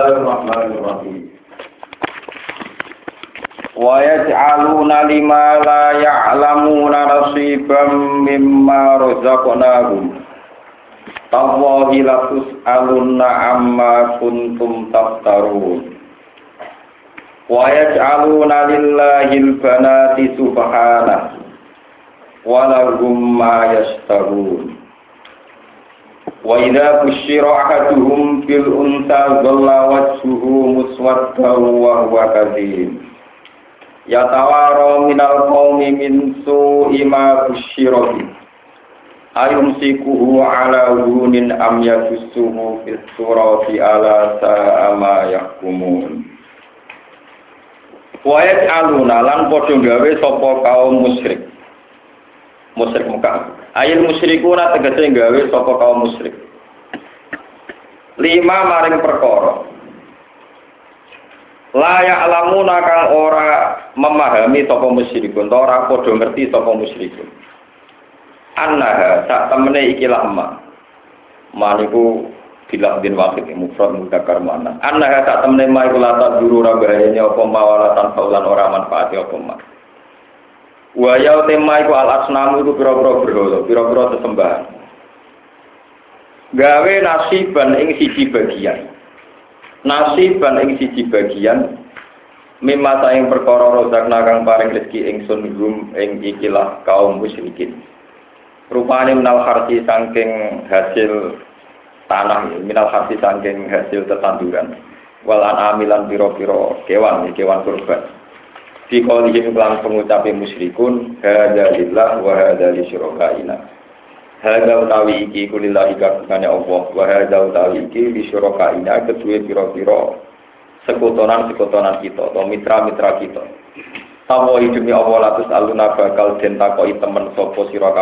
Bismillahirrahmanirrahim. Wa yaj'aluna lima la ya'lamuna nasiban mimma razaqnahum. Tawahi latus alunna amma kuntum taftarun. Wa yaj'aluna lillahi al-banati subhanahu. Wa lahum ma yashtarun. Wa idza busyira ahaduhum bil unta dhalla wajhuhu muswaddan wa huwa minal qaumi min su'i ma. Ayumsikuhu ala hunin am yadussuhu fis surati ala sa'a ma yahkumun. Wa yaj'aluna lan padha gawe sapa kaum musyrik. Musyrik. Ayil musyrikuna tegese gawe sapa kaum musyrik. Lima maring perkara. Layak alamuna kang ora memahami sapa musyrikun, ora padha ngerti sapa musyrikun. Annaha sak temene iki lama. Maniku bilang bin wakil mufrad mudakar mana. Annaha sak temene ma iku lata duru ora bahayane apa mawalatan faulan ora manfaati apa ma. Wa ya tema iku al asnamu iku pira-pira berhala, pira-pira sesembahan. Gawe nasiban ing siji bagian. Nasiban ing siji bagian mimma saing perkara rozak nakang paring rezeki ingsun hum ing ikilah kaum musyrikin. Rupane minal harsi saking hasil tanah, minal harsi saking hasil tetanduran. Wal anamilan piro-piro kewan, kewan kurban. Fi qaulihim kelan pengucape musyrikun hadza lillah wa hadza li syurakaina. Hadza utawi iki kulillahi kabehane Allah wa hadza utawi iki li syurakaina kedue pira-pira sekutonan-sekutonan kita atau mitra-mitra kita. Tawa demi Allah latus aluna bakal den takoki temen sapa sira.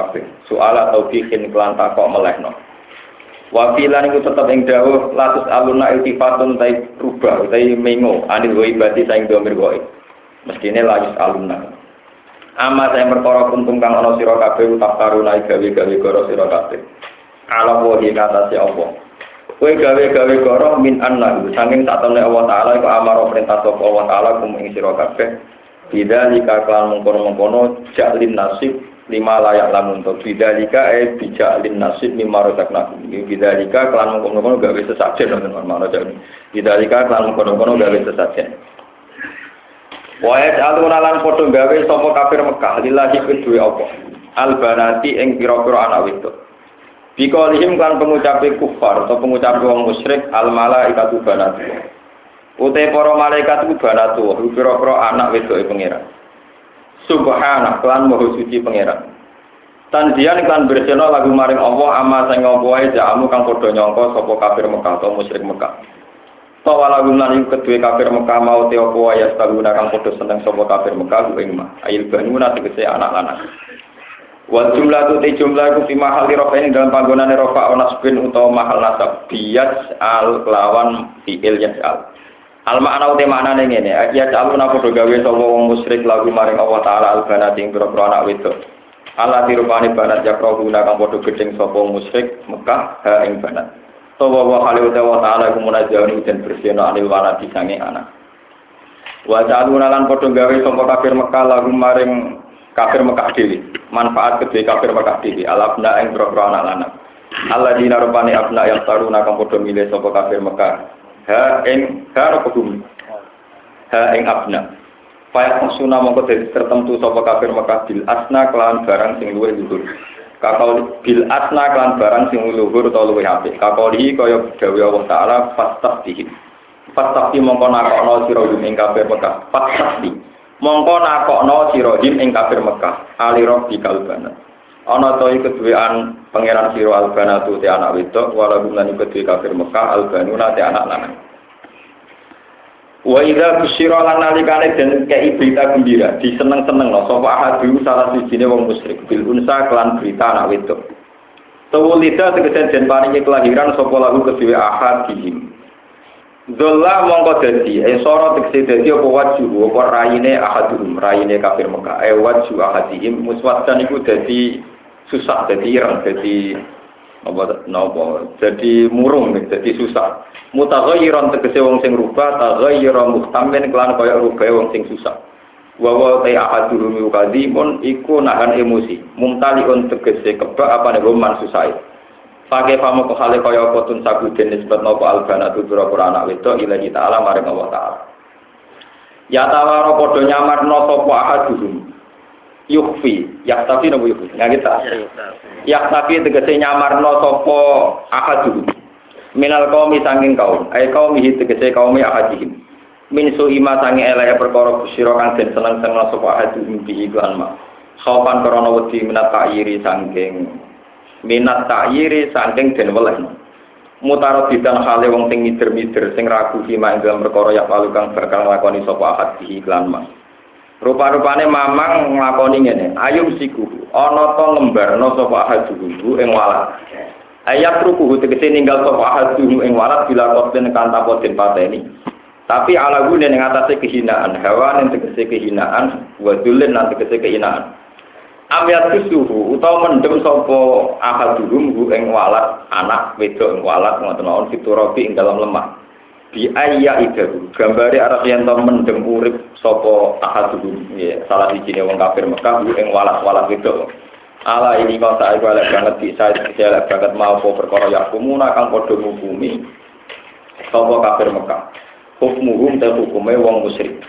Soal atau bikin kelan takok melehno. Wa filan iku tetep ing dawuh latus aluna iltifatun tai rubah tai mengo anil ghaibati saing domir ghaib mestine lajus alumna. Ama saya perkara kuntum kang ana sira kabeh utak karuna gawe-gawe goro sira kabeh. Ala wahi kata si Allah kowe gawe-gawe goro min anna. Saking satone Allah taala iku amaro perintah sapa Allah taala kum ing sira kabeh. Bida jika kalian mengkono-mengkono jaklin nasib lima layak lamun to. Eh bijaklin nasib lima rosak nakum bida jika kalian mengkono-mengkono gawe sesajen nonton jadi bida jika kalian mengkono-mengkono gawe sesajen Wa yaj'aluna lan padha gawe sapa kafir Mekah lillahi kedue apa albanati ing pira-pira anak wedok. Biqaulihim kan pengucape kufar atau pengucape wong musyrik al malaikatu banatu. Ute para malaikat iku banatu, anak wedoke pangeran. Subhanallah lan maha suci pangeran. Tandian kan berseno lagu maring Allah ama sing apa wae jamu kang padha nyangka sapa kafir Mekah atau musyrik Mekah. Tawala gumlan iku kedue kafir Mekah mau te apa wae astaguna kang padha seneng sapa kafir Mekah ku ing mah. Ayil banuna tegese anak lanang. Wal jumlah tu te jumlah iku fi mahal rofa ini dalam panggonane rofa ana spin utawa mahal nasab biyas al kelawan fiil yasal. Al makna uti maknane ngene, ya caluna padha gawe sapa wong musyrik lagu maring Allah taala al banati ing pira anak wedok. Allah dirupani banat jakro guna kang padha gedeng sapa musyrik Mekah ha ing banat. Tawa wa khali wa ta'ala iku munajjahun dan bersihna anil wana disange anak. Wa ta'aluna lan padha gawe sapa kafir Mekah lagu maring kafir Mekah dhewe. Manfaat kedhe kafir Mekah dhewe alabna ing boro anak lanang. Allah dina rupane abna yang taruna kang padha milih sapa kafir Mekah. Ha ing ha bumi. Ha ing abna. Faya maksuna mongko dadi tertentu sapa kafir Mekah bil asna kelan barang sing luwih luhur. Kakau bil asna klan barang sing luhur utawa luwih apik. Kakoli kaya gawe Allah taala fastafti fastafti mongko nakokno sira ing kafir Mekah. Fastafti. Mongko nakokno sira ing kafir Mekah. Ali rabbi kalbana. Ana to iku pangeran sira albana tu te anak wedok wala gumlan iku duwe kafir Mekah. Albanuna te anak lanang Wa idza busyira lan nalikane den kei berita gembira, diseneng-seneng lho sapa ahadu salah sijine wong musyrik bil unsa kelan berita anak wedok. Tawulida tegese den paringi kelahiran sapa lahu ahad dihim. Zola mongko dadi, eh soro tegese dadi apa waju, apa raine ahadum, raine kafir Mekah, eh waju ahadihim muswaddan iku dadi susah, dadi ireng, dadi Napa napa jadi murung jadi susah. Mutaghayyiran tegese wong sing rubah, taghayyira muhtamin kelan kaya rubah wong sing susah. Wa wa ta ahaduhum yukadzimun iku nahan emosi. Mumtaliun tegese kebak apa nek man susah. Pakai pamo kok hale kaya apa tun saguden nisbat napa albana tu pura-pura anak wedok ilahi ta'ala maring Allah ta'ala. Ya tawaro padha nyamarno sapa ahaduhum yukfi ya tapi nopo yukfi ya kita ya tapi tegese nyamarno sapa ahaduhum minal qaumi sanging kaum. Ay qaumi tegese kaum ahadihim. Min su ima sange eleke perkara kusira kang den seneng-seneng sapa ahaduhum bihi lan ma. Khaufan krana wedi minat ta'yiri sangking minat ta'yiri saking den welehno mutaradidan hale wong sing mider-mider sing ragu fima ing dalam perkara ya kang bakal nglakoni sapa ahad bihi iklan mas rupa-rupane mamang nglakoni ngene ayum siku ana to lembarno sapa ahad dulu ing walat? Ayat rukuhu tegese ninggal sapa ahad dulu ing walat bila koten kan tanpa den pateni tapi ala gune ning atase kehinaan hawa ning tegese kehinaan wa dulen nanti tegese kehinaan Amyat suhu utawa mendem sapa ahadulum hu ing walat anak wedok ing walat ngoten mawon fiturabi ing dalam lemah. Bi ayya idahu gambare arep yen to mendem urip sapa ahadulum ya salah siji wong kafir Mekah hu ing walat-walat wedok. Ala ini kau tak elek banget bisa elek banget mau apa perkara ya kumuna kang padha ngukumi sapa kafir Mekah. Hukmuhum ta hukume wong musyrik.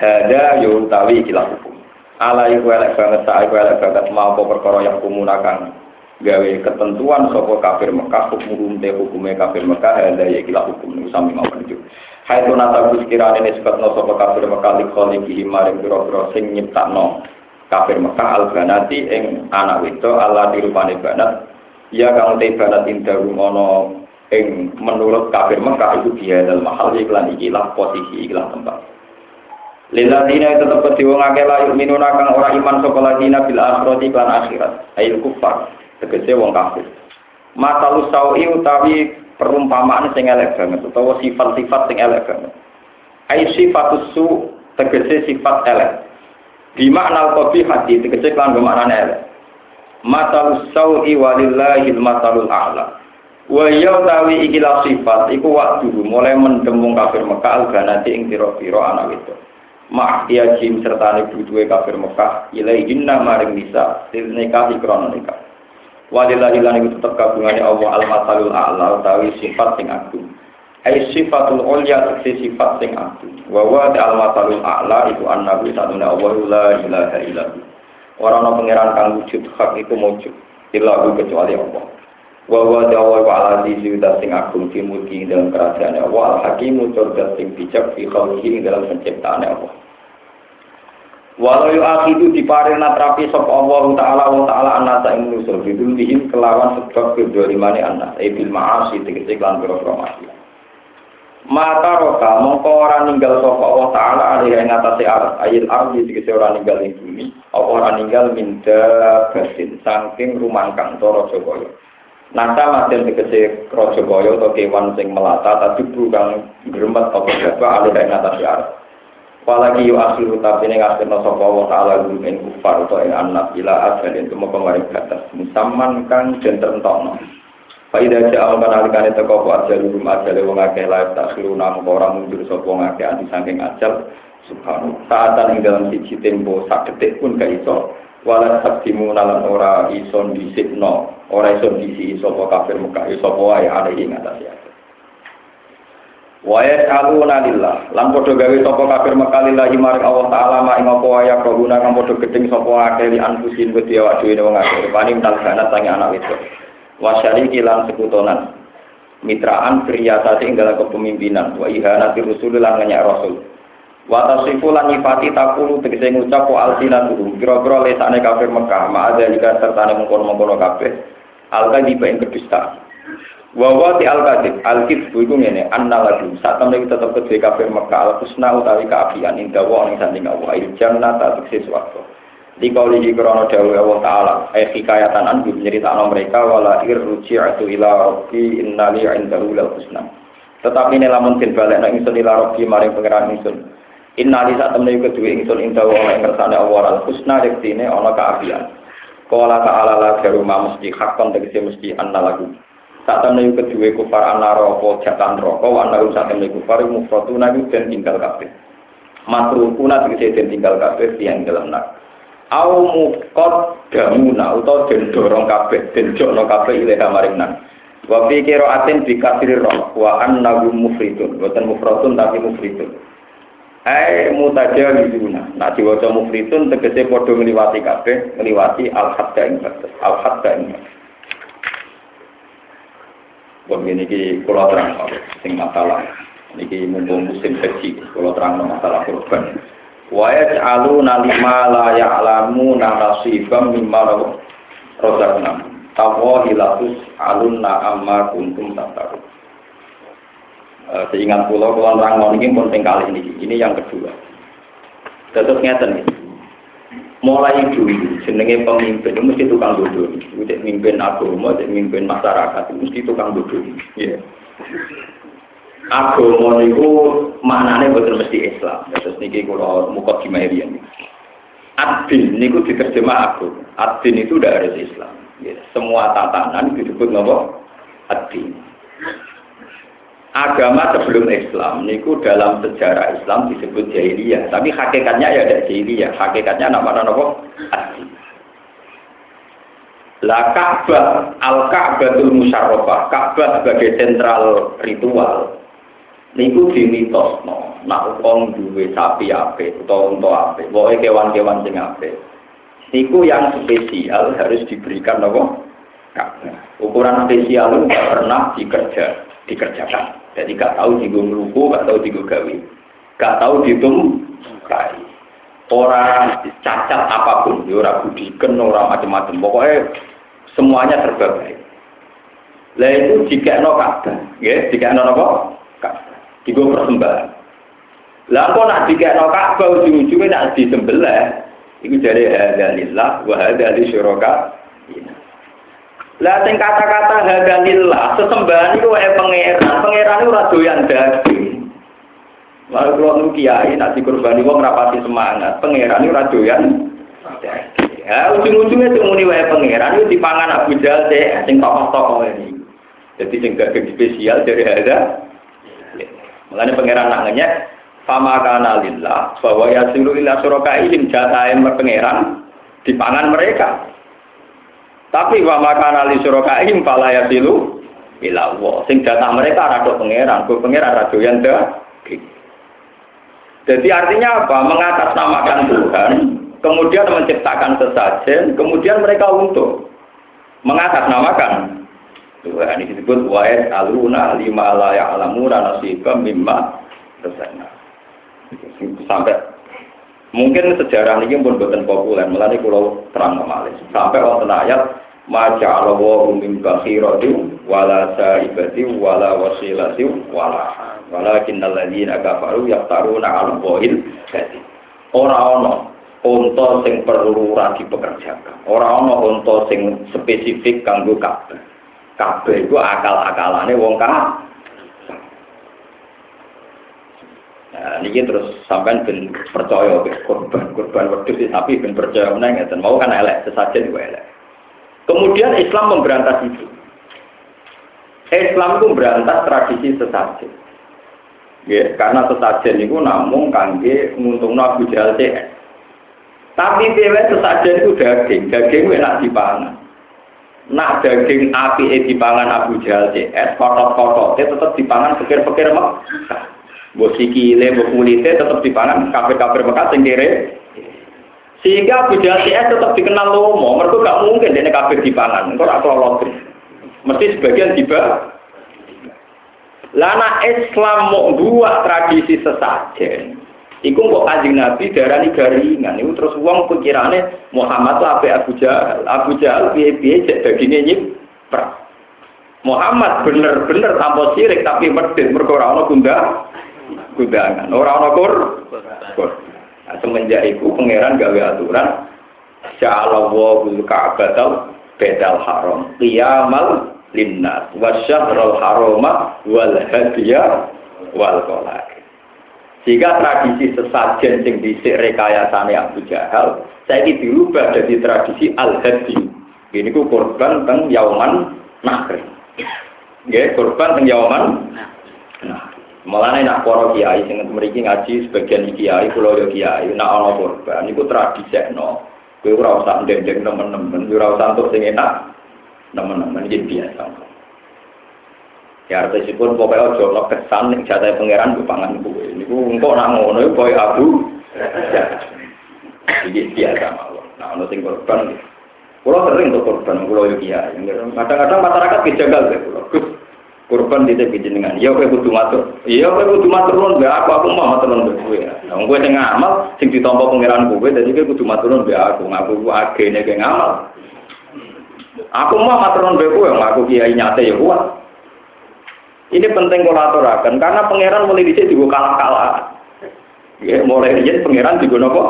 Hada yo utawi ikilah hukum ala iku elek banget tak iku elek banget mau apa perkara yang kumunakan gawe ketentuan sapa kafir Mekah hukum te hukume kafir Mekah ada ya kila hukum mawon itu Hai tu nata sekiranya ini sebetulnya sapa kafir Mekah likholi kihi maring biro-biro sing nyiptakno kafir Mekah al-banati ing anak itu Allah dirupani banat ya kang te banat indah rumono ing menurut kafir Mekah itu dia dalam mahal iklan ikilah posisi ikilah tempat Liladina itu tetap di wong akeh layu minuna kang ora iman sapa ladina bil akhirati lan akhirat. Ail kufar, tegese wong kafir. Matalu sawi utawi perumpamaan sing elek banget utawa sifat-sifat sing elek banget. Ai sifatus su tegese sifat elek. Di makna kopi hati tegese kan bermakna elek. Matalu sawi walillahil matalul a'la. Wa ya utawi ikilah sifat iku waktu mulai mendemung kafir Mekah al-ganati ing pira-pira anak wedok ma'ya jim serta butuhe kafir Mekah ilaihinna maring nisa til nikah ikrono nikah walillahi lan iku tetep kabungane Allah al masalul a'la utawi sifat sing agung. Ai sifatul ulya sing sifat sing agung. Wa wa al masalul a'la iku annabi satune Allah la ilaha illallah. Ora ana pangeran wujud hak iku wujud illa kecuali Allah. Wa wa dawa wa ala disi sing agung fi mulki dalam kerajaan Allah al hakimu cerdas sing bijak fi khalqihi dalam penciptaan Allah Walau yu akhidu diparing natrapi sop Allah Ta'ala wa Ta'ala anasa ing nusul bidulihim kelawan sebab kedolimane anas e bil ma'asi tegese klan pira-pira maksiat. Mata roka mongko ora ninggal sapa Allah Ta'ala alih ing atase arat ayil ardi tegese ora ninggal ing bumi apa ora ninggal minda basin saking rumangkang to raja kaya. Nasa tegese raja kaya utawa kewan sing melata tadi kang grembat apa jaba alih ing atase arat. Apalagi yu akhiru tapi ini ngasirno sopa wa ta'ala gum in kufar atau in anak ila ajalin itu mau kemarin batas musaman kang dan terentokno. Faidah ja'al menalikane teko ku ajal gum ajal wong akeh layak tak khiru nam orang mundur sopa wong akeh anti saking ajal. Subhanahu saatan ing dalam siji tempo sak detik pun gak iso. Wala sabdimu nalan ora iso disikno ora iso disi sapa kafir Mekah sapa wae ada ing atas ya Wa yas'aluna lillah. Lan padha gawe kafir makalillahi maring Allah taala ma ing apa wae kabuna kang padha gedeng sapa akeh li anfusin wedi awak dhewe wong akeh. Pani tal anak itu. Wa syariki lan sekutonan. Mitraan kriyasati ing dalam kepemimpinan wa ihanati rusul lan ngenyak rasul. Wa tasifu lan nyifati takulu tegese ngucap wa alsinatuhum. Kira-kira lesane kafir Mekah ma ada jika sertane mengkono-mengkono kabeh. Alka di ing kedustaan. Wawa ti al kadib al kidbu iku ngene anna lagi. Saat temen tetep kedhe kafir Mekah al husna utawi kaafian ing dawa ning sanding Allah. Il jannah ta tekse swarga. Dikauli di krono dawuh Allah taala ay hikayatan an nyeritakno mereka wala irji'atu ila rabbi innali indahu lal husna. Tetapi ini lamun den balekno ingsun ila rabbi maring pangeran ingsun innali sak temen kedue ingsun ing dawa ing kersane Allah al husna rektine ana kaafian Kala ta'ala la garuma mesti hakon tegese mesti anna lagu. Saat temen kedua kufar anna roko jatan roko wa anna saat temen kufar mufratuna iku dan tinggal kabeh. Matrukuna tegese den tinggal kabeh yang dalam nak. Au mukot damuna utawa den dorong kabeh den jokno kabeh ilaha maring nak. Wa fi qira'atin bi kasri ra wa annahu mufridun. Boten mufradun tapi mufridun. Ai mutajawizuna. Nah diwaca mufridun tegese padha ngliwati kabeh, ngliwati al-hadda ing batas, al-hadda ing Bon ini ki kula terang sing masalah. Niki mumpung musim haji, kula terang masalah kurban. Wa yaj'aluna lima la ya'lamu nasibam mimma razaqnahum. Tawahilatus alunna amma kuntum tatarun. Uh, seingat pulau pulau orang ini penting kali ini. Ini yang kedua. Tetap ngeten. Mulai dulu jenenge pemimpin itu mesti tukang bodoh. Udah mimpin agama, udah mimpin masyarakat itu mesti tukang bodoh. Iya. Agama itu maknanya betul mesti Islam. Terus niki kalau mukot gimana Adin niku diterjemah aku. Adin itu udah harus Islam. Ya, semua tatanan disebut nopo adin agama sebelum Islam niku dalam sejarah Islam disebut jahiliyah. Tapi hakikatnya ya ada jahiliyah. Hakikatnya nama apa? Asli La Ka'bah al Ka'batul Musyarrafah Ka'bah sebagai sentral ritual niku dimitosno. Nak wong duwe sapi ape utawa unta ape pokoke kewan-kewan sing ape niku yang spesial harus diberikan Ka'bah. Ukuran spesial itu pernah dikerja dikerjakan jadi gak tahu gue meluku, gak tahu gue gawe, gak tahu dihitung kai. Orang cacat apa pun, ya orang budikan, orang macam-macam. Pokoknya semuanya serba baik. Lah itu jika no kata, ya, jika no apa? Kata. Tiga persembahan. Lah kok nak jika no kata, ujung-ujungnya nak disembelih, itu dari hadalillah, wa hadali syuraka. Lah sing kata-kata hadanillah, sesembahan itu eh pangeran. Pangeran ora doyan daging. Lalu kalau nu kiai nak dikurbani wong rapati semangat, pangeran ora doyan Ya, ujung-ujungnya itu muni wae pangeran itu dipangan Abu Jahal teh sing tokoh-tokoh ini. Jadi sing gak spesial dari ada. Mengenai pangeran nak ngenyek, fama kana lillah bahwa yasilu ila suraka ilim jatahe pangeran dipangan mereka. Tapi wa makana li syurakaihim fala yasilu ila Allah. Sing jatah mereka rada pangeran, kok pangeran yang Jadi artinya apa? Mengatasnamakan Tuhan, kemudian menciptakan sesajen, kemudian mereka untuk mengatasnamakan Tuhan. Ini disebut wa'id aluna lima la ya'lamuna nasibam mimma resana. Sampai Mungkin sejarah ini pun bukan populer, malah kalau terang kemalis. Sampai waktu ayat, Maja Allah min bakhirati wala saibati wala wasilati wala walakin alladzina kafaru yaftaruna 'ala Allahi Ora ana unta sing perlu ora dipekerjakan. Ora ana unta sing spesifik kanggo kabeh. Kabeh iku akal-akalane wong kafir. Nah, ini terus sampai ben percaya ke korban korban wedhus tapi ben percaya menang ngeten mau kan elek sesajen juga elek. Kemudian Islam memberantas itu. Islam itu memberantas tradisi sesajen. Ya, karena sesajen itu namun kangge nguntung Abu Jahal. Tapi dewe sesajen itu daging, daging enak dipangan. Nak daging api dipangan Abu Jahal CS, kotor-kotor, tetap dipangan pikir-pikir mak. Mbok sikile, mbok kulite tetap dipangan kafir-kafir Mekah sing kere. Sehingga Abu Jahal tetap dikenal lomo, mereka gak mungkin ini kafir dipangan, engkau ora kelolot. Mesti sebagian tiba. Lana Islam mau buat tradisi sesajen. Iku kok kanjeng Nabi darani garingan. Iku terus uang pikirannya Muhammad lah Abu Jahal. Abu Jahal biye-biye cek dagingnya nyipra. Muhammad bener-bener tanpa sirik tapi medit mergo ora ana kundangan. Ora ana. Nah, semenjak itu pangeran gawe aturan Sya'allahu bil ka'batal bedal haram qiyamal linnas wa syahrul harama wal hadiya wal qalaq. Sehingga tradisi sesajen sing dhisik rekayasane Abu Jahal saiki dirubah jadi tradisi al-hadi. Ini ku korban teng yauman nahr. Nggih, korban teng yauman. Malah nak para kiai sing mriki ngaji sebagian kiai kula yo kiai nak ana korban niku tradisekno. Kowe ora usah ndendeng temen-temen, ora usah entuk sing enak. Temen-temen iki biasa. Ya artisipun pokoknya ojo ono kesan ning jatah pangeran ku pangan kowe. Niku engko nak ngono iku koyo abu. Ya. Iki biasa mawon. Nah ono sing korban. Kulo sering untuk korban kulo yo kiai. Kadang-kadang masyarakat dijagal deh kulo. Korban di tepi. Ya kowe kudu matur. Iya kowe kudu matur nuwun be aku aku mau matur nuwun kowe. Nah kowe sing ngamal sing ditampa pangeran kowe dadi kowe kudu matur nuwun be aku. Ngaku ku agene ke ngamal. Aku mau matur nuwun be kowe, ngaku kiai nyate ya kuat. Ini penting kolaborasi karena pangeran mulai dicek juga kalah-kalah. Ya, mulai dicek pangeran juga nopo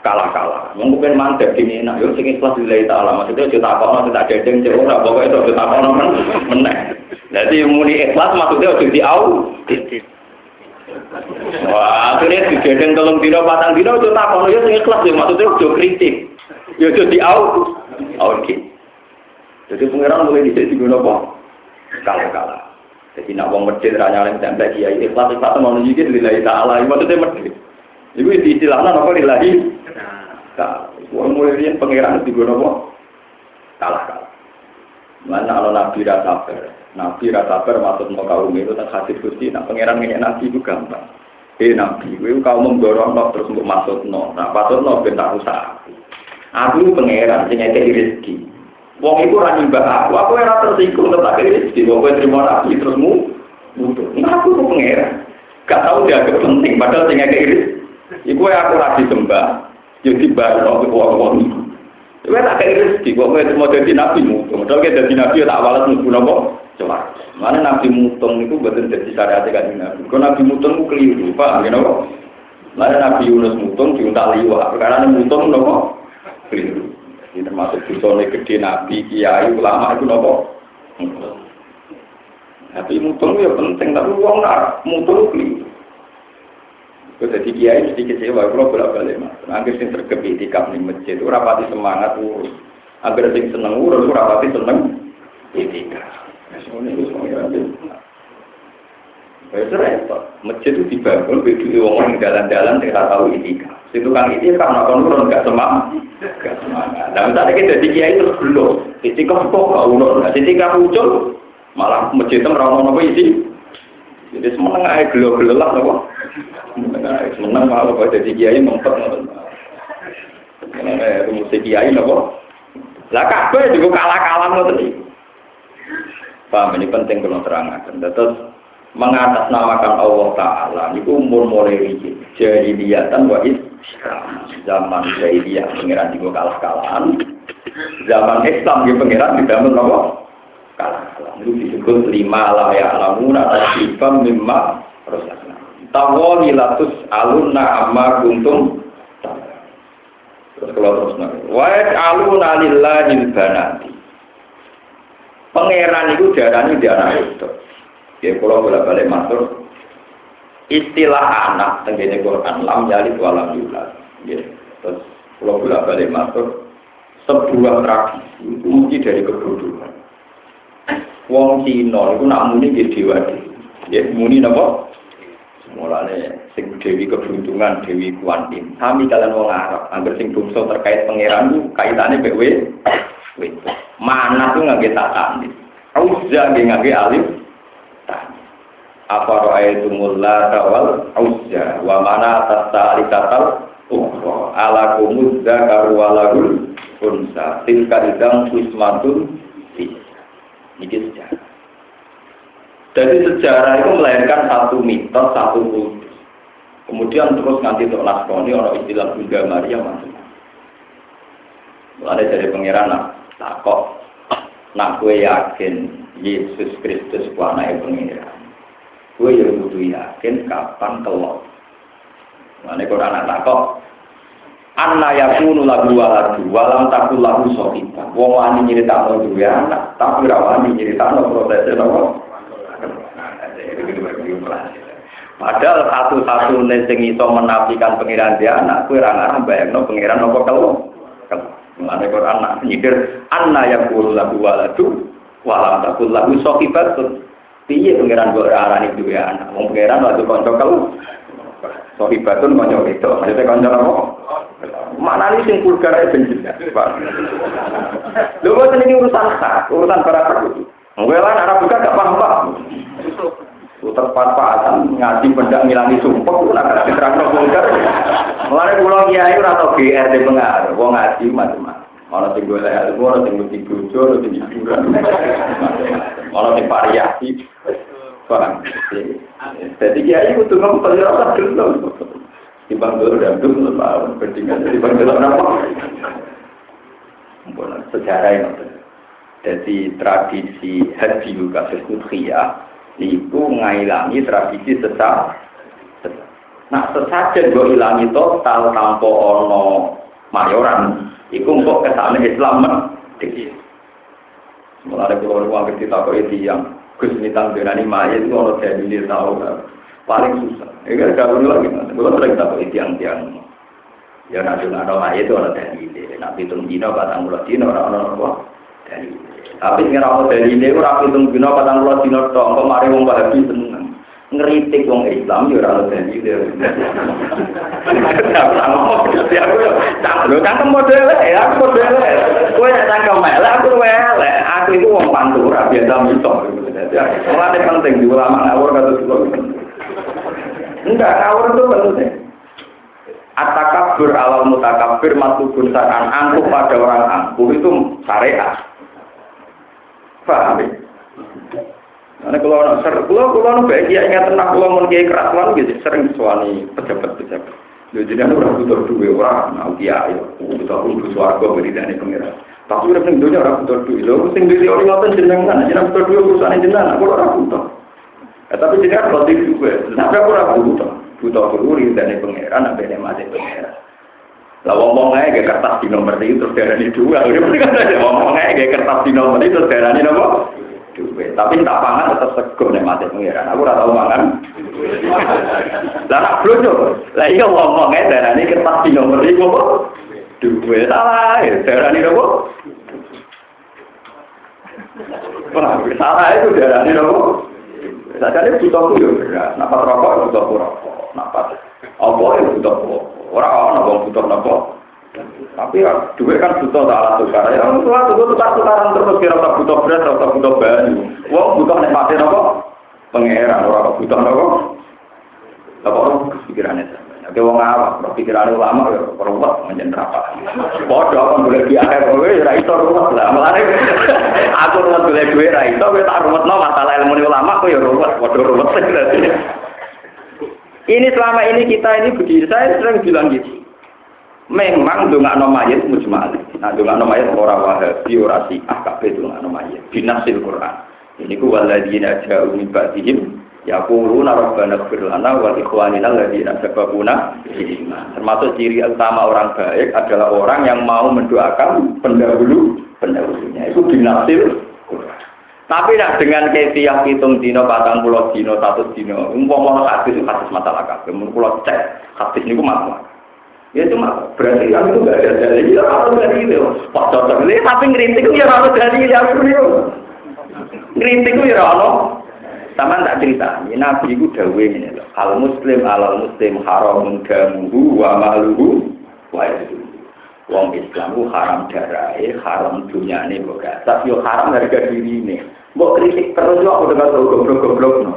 kalah-kalah. Mungkin mantep ini nak yo sing ikhlas lillahi taala. Maksudnya cerita apa tidak dedeng cek ora itu cerita apa men meneh. Jadi muni ikhlas maksudnya ojo diau. Wah, akhirnya digedeng tolong dino patang dino ojo takono yo sing ikhlas yo maksudnya ojo kritik. Yo ojo diau. Oke. Jadi pangeran mulai dicek juga nopo kalah-kalah. Jadi nak wong medhit ra nyalem tembak kiai ikhlas ikhlas mau nunjukin lillahi taala. Maksudnya medhit. Iku istilahnya apa lillahi taala. Wong mulai riyen pangeran digono apa? Kalah kalah. Mana kalau nabi rasa sabar, nabi rasa sabar maksud mau kaum itu tak hadis gusti, nah pangeran ini nabi itu gampang. Eh nabi, gue kau mendorong no, terus untuk masuk no, nah masuk no bentar usaha. Aku pangeran, sing ngekei rezeki. Wong itu ra nyembah aku, aku ora tersinggung tetap rezeki. Wong kowe terima nabi terus mu. Nah aku kok pangeran. Gak tahu dia penting, padahal sing ngekei rezeki. Iku aku ra disembah, yo dibayar wong-wong iku. Kowe tak kei rezeki, kok kowe mau dadi nabi mutu. Padahal kowe dadi nabi tak walas mlebu napa? Coba. Mana nabi mutung itu betul dadi syariat kan nabi. Kok nabi mutung ku keliru, Pak, ngene kok. Mana nabi Yunus mutung diuntak liwat, perkara mutung napa? Keliru. Ini termasuk dosane gede nabi, kiai, ulama itu nopo. Tapi mutung ya penting, tapi uang nak mutung keliru. Kalau jadi kiai mesti kecewa, kalau bolak balik mas. Agar sing tergepi di nih masjid, itu rapati semangat urus. Agar sing seneng urus, rapati seneng itikaf. Semuanya itu semuanya Ya repot. Masjid itu dibangun, begitu orang jalan-jalan tidak tahu itikaf. Itu kan itu karena konurun nggak semangat, nggak semangat. Dan misalnya kita di kiai terus belum, itikaf kok kau ulur, itikaf muncul, malah masjid itu merawat apa isi. Jadi semeneng aja gelo-gelo lah apa. Semeneng malah kalau jadi kiai mempet. Karena itu musik kiai apa. Lah kabeh juga kalah-kalah ngoten iki. Paham ini penting kalau terangkan. Terus mengatasnamakan Allah Ta'ala itu umur mulai rijik jahiliyatan wa zaman jahiliyah pengiran juga kalah-kalahan zaman Islam di pengiran di dalam apa? kalah-kalahan itu disebut lima lah ya alamuna tasifam mimma rosakna tawoni latus alunna amma kuntum terus kalau terus nanti wa aluna lillahi banati pangeran itu darahnya di anak itu Ya kalau bolak balik masuk istilah anak tenggine Quran lam yalid walam yulad. Ya. Terus kalau bolak balik masuk sebuah tradisi itu mesti dari kebodohan. Wong Cina itu nak muni di dewa Ya muni napa? Mulane sing dewi keberuntungan, dewi kuantin. Kami kalian wong Arab, hampir sing bungsu terkait pangeran itu kaitannya BW. Mana tuh nggak kita tandis. Auza nggak alif apa ra'aitumul lata wal uzza wa mana tasalikatal ukhra ala kumuz zakaru walahul unsa tilka idang wismatun ini sejarah. Jadi sejarah itu melahirkan satu mitos, satu kultus. Kemudian terus nanti untuk naskoni orang istilah Bunda Maria masuk ada dari pengiran tak kok nak gue yakin Yesus Kristus ku anake pengiran gue ya kudu yakin kapan kelok. Mana kalau anak takok, Anna yakunu lagu waladu, walam takul lagu sohita. Wong wani nyerita no duwe anak, tapi rawani nyerita no prosesnya no. Padahal satu-satu sing iso menafikan pengiran dia anak, kue orang bayang no pengiran nopo kalau. Mana Quran anak nyikir, anna yang kuru lagu waladu, walam takul lagu sohibatun. Piye pengiran gue arani dua anak, pengiran lagu konco kalau. Sohibatun konco itu, maksudnya konco apa? Mana nih sing vulgar ya. Lu ini urusan hak, urusan para perlu. Gue lah buka gak paham-paham terpat-patan ngaji benda ngilangi sumpah pun agak diterang vulgar. Mulai pulau kiai atau GR di pengaruh. Wong ngaji macam-macam. Mana sing gue lihat, mana sing mesti paham? Jadi kiai itu ngomong pada rasa dulu, timbang dulu dan dulu tahun berdingan, timbang dulu apa? Sejarah yang jadi tradisi haji kasus udhiyah itu ngailangi tradisi sesat. Nah, sesajen gue ilangi total tanpa ono mayoran, itu kok ke sana Islam merdeka. Mulai keluar uang kecil tak itu yang Gus Mitang Benani Maya itu ono dalil tahu paling susah. Ya kan kalau lagi, kalau sering yang yang ya nanti ada Maya itu ono dalil. Nah, hitung dino, batang mulut dino, orang-orang apa dalil. Tapi ngira apa dari ini ora pitung dina patang puluh dina tok kok mari wong Wahabi seneng. Ngeritik wong Islam yo ora dari ini. Lho cangkem model ya, aku model. Kowe nek cangkem elek aku elek. Aku itu wong pantura biasa mitok. Mulane penting di ulama ngawur kata kula. Enggak, ngawur itu penting. Atakabur awal mutakabir matubun sakan angkuh pada orang angkuh itu syariat. Paham ya? Karena kalau orang ser, kalau kalau orang baik ya ingat tenang kalau mau kiai keras lah gitu sering suami pejabat pejabat. Jadi jadi orang butuh dua orang, nah kiai, butuh butuh suarga beri dari pengiran. Tapi udah sing dunia orang butuh dua, lo sing dunia orang ngotot jenengan, jenengan butuh dua perusahaan jenengan, aku orang butuh. Ya, tapi jenengan roti juga, tapi aku orang butuh, butuh beruri dari pengiran, apa yang masih pengiran. Lah ngomong aja gak kertas di nomor itu terus darani dua. Ngomong aja gak kertas di nomor itu terus darani nopo? Dua. Tapi tak pangan tetap sego nih mati pengiran. Aku ora tau mangan. Lah nak blojo. Lah iya ngomong aja darani kertas di nomor itu apa? Dua. Salah ya darani nopo? Pernah salah itu darani nopo? Sajane butuh ku yo beras. Napa rokok butuh rokok. Napa apa ya butuh Orang orang butuh nopo. Tapi ya, duit kan butuh tak alat tukar. Ya, orang tua tuh tukar tukaran terus kira tak butuh beras, tak butuh banyu. Wong butuh nih pasti nopo. Pangeran orang butuh nopo. Apa orang pikirannya Oke, wong awak, pikiran ulama, ya, perubat, menjadi apa? Bodoh, kan boleh di akhir, kowe, ya, itu ruwet lah. Mulanya, aku ruwet boleh duit, itu, kowe tak ruwet, no, masalah ilmu ulama, aku ya ruwet, bodoh ruwet. Ini selama ini kita ini begini, saya sering bilang gitu. Memang nggak nama mayit mujmal. Nah nggak nama mayit orang wahabi, orang syiah, kabeh nggak nama mayit. Binasil Quran. Ini ku waladina jauh min ba'dihim yaquluna rabbana ighfir lana wa ikhwanina alladziina sabaquna Termasuk ciri utama orang baik adalah orang yang mau mendoakan pendahulu pendahulunya. Itu binasil tapi nak dengan kefiah hitung dino, patang pulau dino, satu dino, umpama hadis itu hadis masalah kabeh. Mun pulau cek hadis niku masalah. Ya cuma berarti yang itu gak ada dalil. Ya harus dalil. Pak cocok ini tapi ngerintik ya harus dalil ya beliau. Ngerintik ya harus. Sama tak cerita, ini Nabi itu dawe ini loh. Al muslim alal muslim haram damuhu wa maluhu wa itu. Wong Islam itu haram darahnya, haram dunyanya, tapi haram harga diri ini. Mau kritik terus yo aku dengar goblok-goblok no.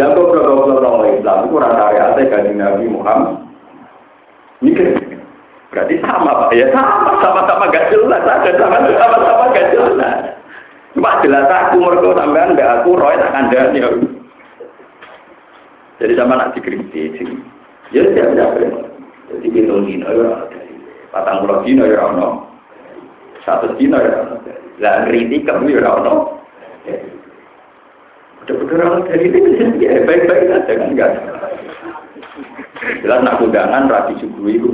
Lah goblok-goblok orang Islam itu ya kanjeng Nabi Muhammad. Mikir. Berarti sama Pak ya sama sama-sama gak jelas ada sama-sama sama gak jelas. Cuma jelas aku mergo sampean mbak aku roy tak kandani ya. Jadi sama nak dikritik sih. Ya siap siap. Jadi kita dino ya patang pulau dino ya ono. Satu dino ya ono. Lah kritik kamu ya ono. Udah-udah orang dari ini ya baik-baik saja kan enggak. Jelas nak undangan rapi subuh itu.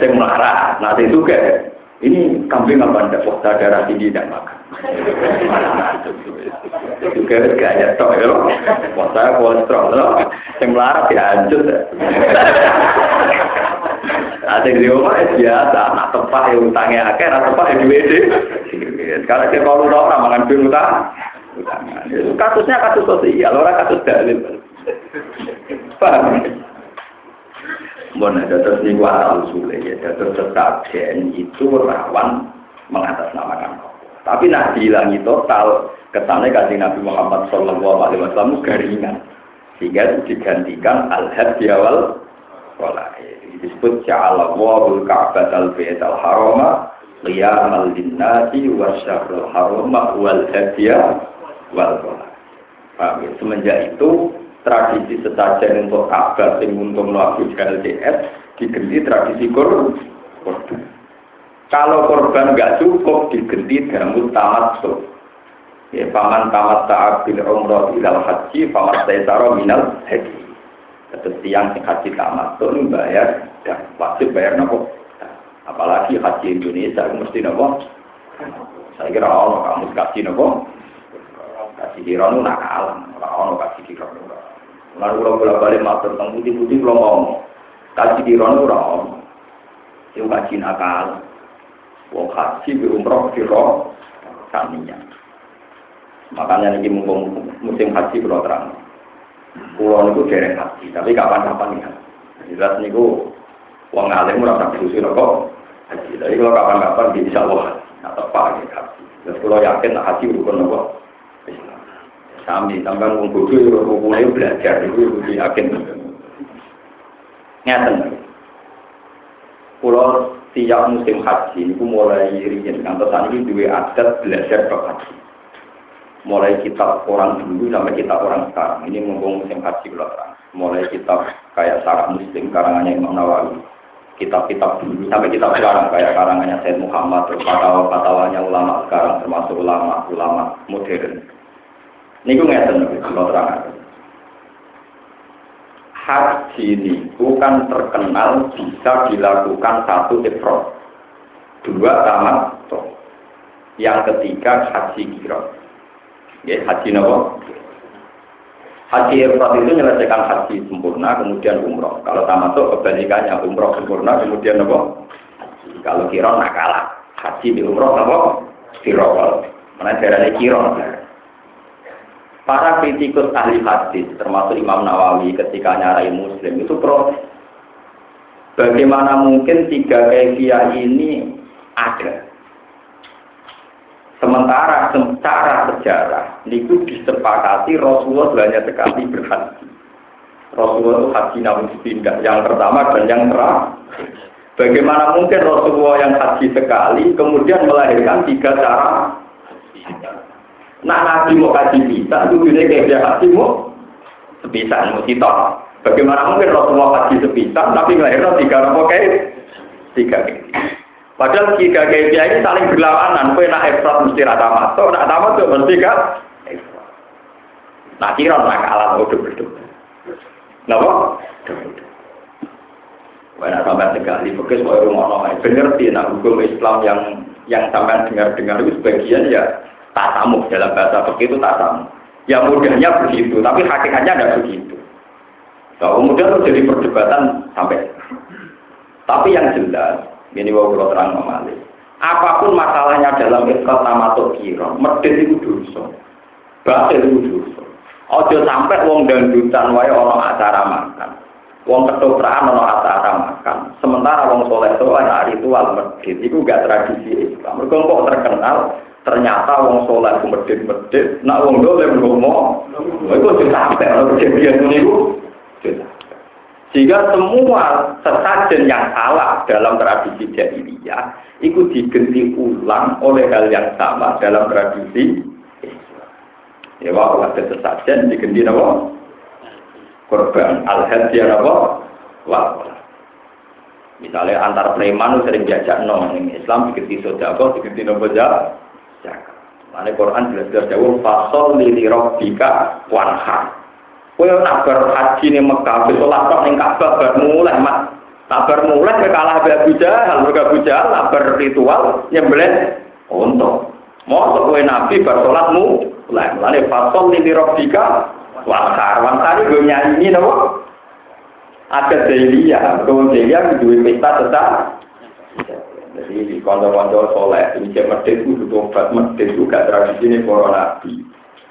Saya marah, nanti itu kayak ini kambing apa anda? Wah, darah tinggi dan makan. Juga gaya tok ya. Masa kolesterol loh. Yang melarat dihancur. Ada di rumah ya biasa, nak tepak ya utangnya akeh, nak tepak ya duit Sekarang kita kalau orang makan duit utang. Kasusnya kasus sosial, orang kasus dalil. Paham? Mohon ada terus niku asal sulit ya, terus sesajen itu rawan mengatasnamakan Tapi nah dihilangi total kesannya kasih Nabi Muhammad Shallallahu Alaihi Wasallam garingan sehingga digantikan al hadi awal disebut ja'ala wahul ka'bat al bayt al harama qiyamal linnasi wa syahrul harama wal hadiya wal wala semenjak itu tradisi sesajen untuk Ka'bah yang untuk melakukan LDS diganti tradisi korban. Kalau korban nggak cukup diganti dengan tamat so. Ya, paman tamat taat bil umroh ilal haji, paman taisaro minal haji. Terus tiang sing haji tamat tuh bayar dan wajib bayar nopo. Apalagi haji Indonesia mesti nopo. Saya kira Allah kamu kasih nopo. Kasih dirono nakal, orang kasih dirono. Lalu kalau bolak balik matur tentang putih-putih kalau ngomong, kaji di rono orang, yang kaji nakal, wong kaji di umroh di roh, kaminya. Makanya ini mumpung musim haji kalau terang. Pulau itu dereng haji, tapi kapan-kapan ya. Jelas niku wong alim ora tak diusi kok haji. Tapi kalau kapan-kapan bisa wah, nah tepat ya haji. Terus kalau yakin haji rukun nopo Sami tambah wong bodoh yo mulai belajar itu yakin. Ngeten. Pulau tiap musim haji itu mulai riyen kantor ini dua adat belajar bab haji. Mulai kitab orang dulu sampai kitab orang sekarang. Ini mumpung musim haji belakang. Mulai kitab kayak Sarah Muslim karangannya Imam Nawawi. Kitab-kitab dulu sampai kitab sekarang kayak karangannya Said Muhammad, terus fatwa-fatwanya ulama sekarang termasuk ulama-ulama modern Niku ngeten kalau terang. Haji niku kan terkenal bisa dilakukan satu ifrod, dua tamat yang ketiga haji kiro. Ya, haji nopo. Haji ifrod itu menyelesaikan haji sempurna, kemudian umroh. Kalau tamat kebalikannya umroh sempurna, kemudian nopo. Kalau kiro nak kalah. Haji di umroh nopo. Kiro. Mana daerahnya kiro. Para kritikus ahli hadis, termasuk Imam Nawawi ketika nyarai Muslim, itu pro bagaimana mungkin tiga kefiah ini ada. Sementara secara sejarah, itu disepakati Rasulullah banyak sekali berhaji. Rasulullah itu haji namun pindah, yang pertama dan yang terakhir. Bagaimana mungkin Rasulullah yang haji sekali, kemudian melahirkan tiga cara Nah nabi mau kaji bisa, itu gini kayak dia haji mau sepisah, mau kita. Bagaimana mungkin Rasulullah haji sepisah, tapi ngelahirkan tiga nopo kayak tiga Padahal tiga kayak dia ini saling berlawanan. Kue nak efrat mesti rata masuk, nak tamat tuh mesti kan Nah kira nak kalah udah berdua. Kenapa? Wah, sampai sekali fokus mau rumah nomor bener sih, nah hukum Islam yang yang sampai dengar-dengar itu sebagian ya tasamu dalam bahasa begitu tasamu. Ya mudahnya begitu, tapi hakikatnya tidak begitu. Kalau mudah itu jadi perdebatan sampai. Tapi yang jelas, ini mau terang memalik. Apa pun masalahnya dalam ikhlas atau kira, medit itu dosa. Batil itu dosa. Ojo sampai wong dangdutan wae orang acara makan. Wong ketoprak ono acara makan. Sementara wong soleh soleh hari ritual itu gak tradisi Islam. Mereka kok terkenal ternyata wong soleh ku medit-medit, nak wong dole ngomong, itu sudah sampai kalau kejadian ini Sehingga semua sesajen yang salah dalam tradisi jahiliyah itu diganti ulang oleh hal yang sama dalam tradisi Ya wah, ada sesajen diganti apa? Korban al-hadiyah apa? Wah, Misalnya antar preman sering diajak nong Islam diganti sodako, diganti nopo jahat zakat. Mane Quran jelas-jelas jauh fasol lili robbika wanha. Kowe nak haji ning Mekah wis salat tok ning Ka'bah bar mulai mak. Tak bar mulai ke kalah Abu Jahal, mergo Abu Jahal nak ritual nyembelih nabi bar salatmu Lah, mulane fasol li rabbika wakar. Wakar itu nyanyi napa? Ada Delia, kalau Delia duwe pesta tetap. Jadi di kantor-kantor soleh, ini cek medit itu butuh obat medit itu gak tradisi ini para nabi.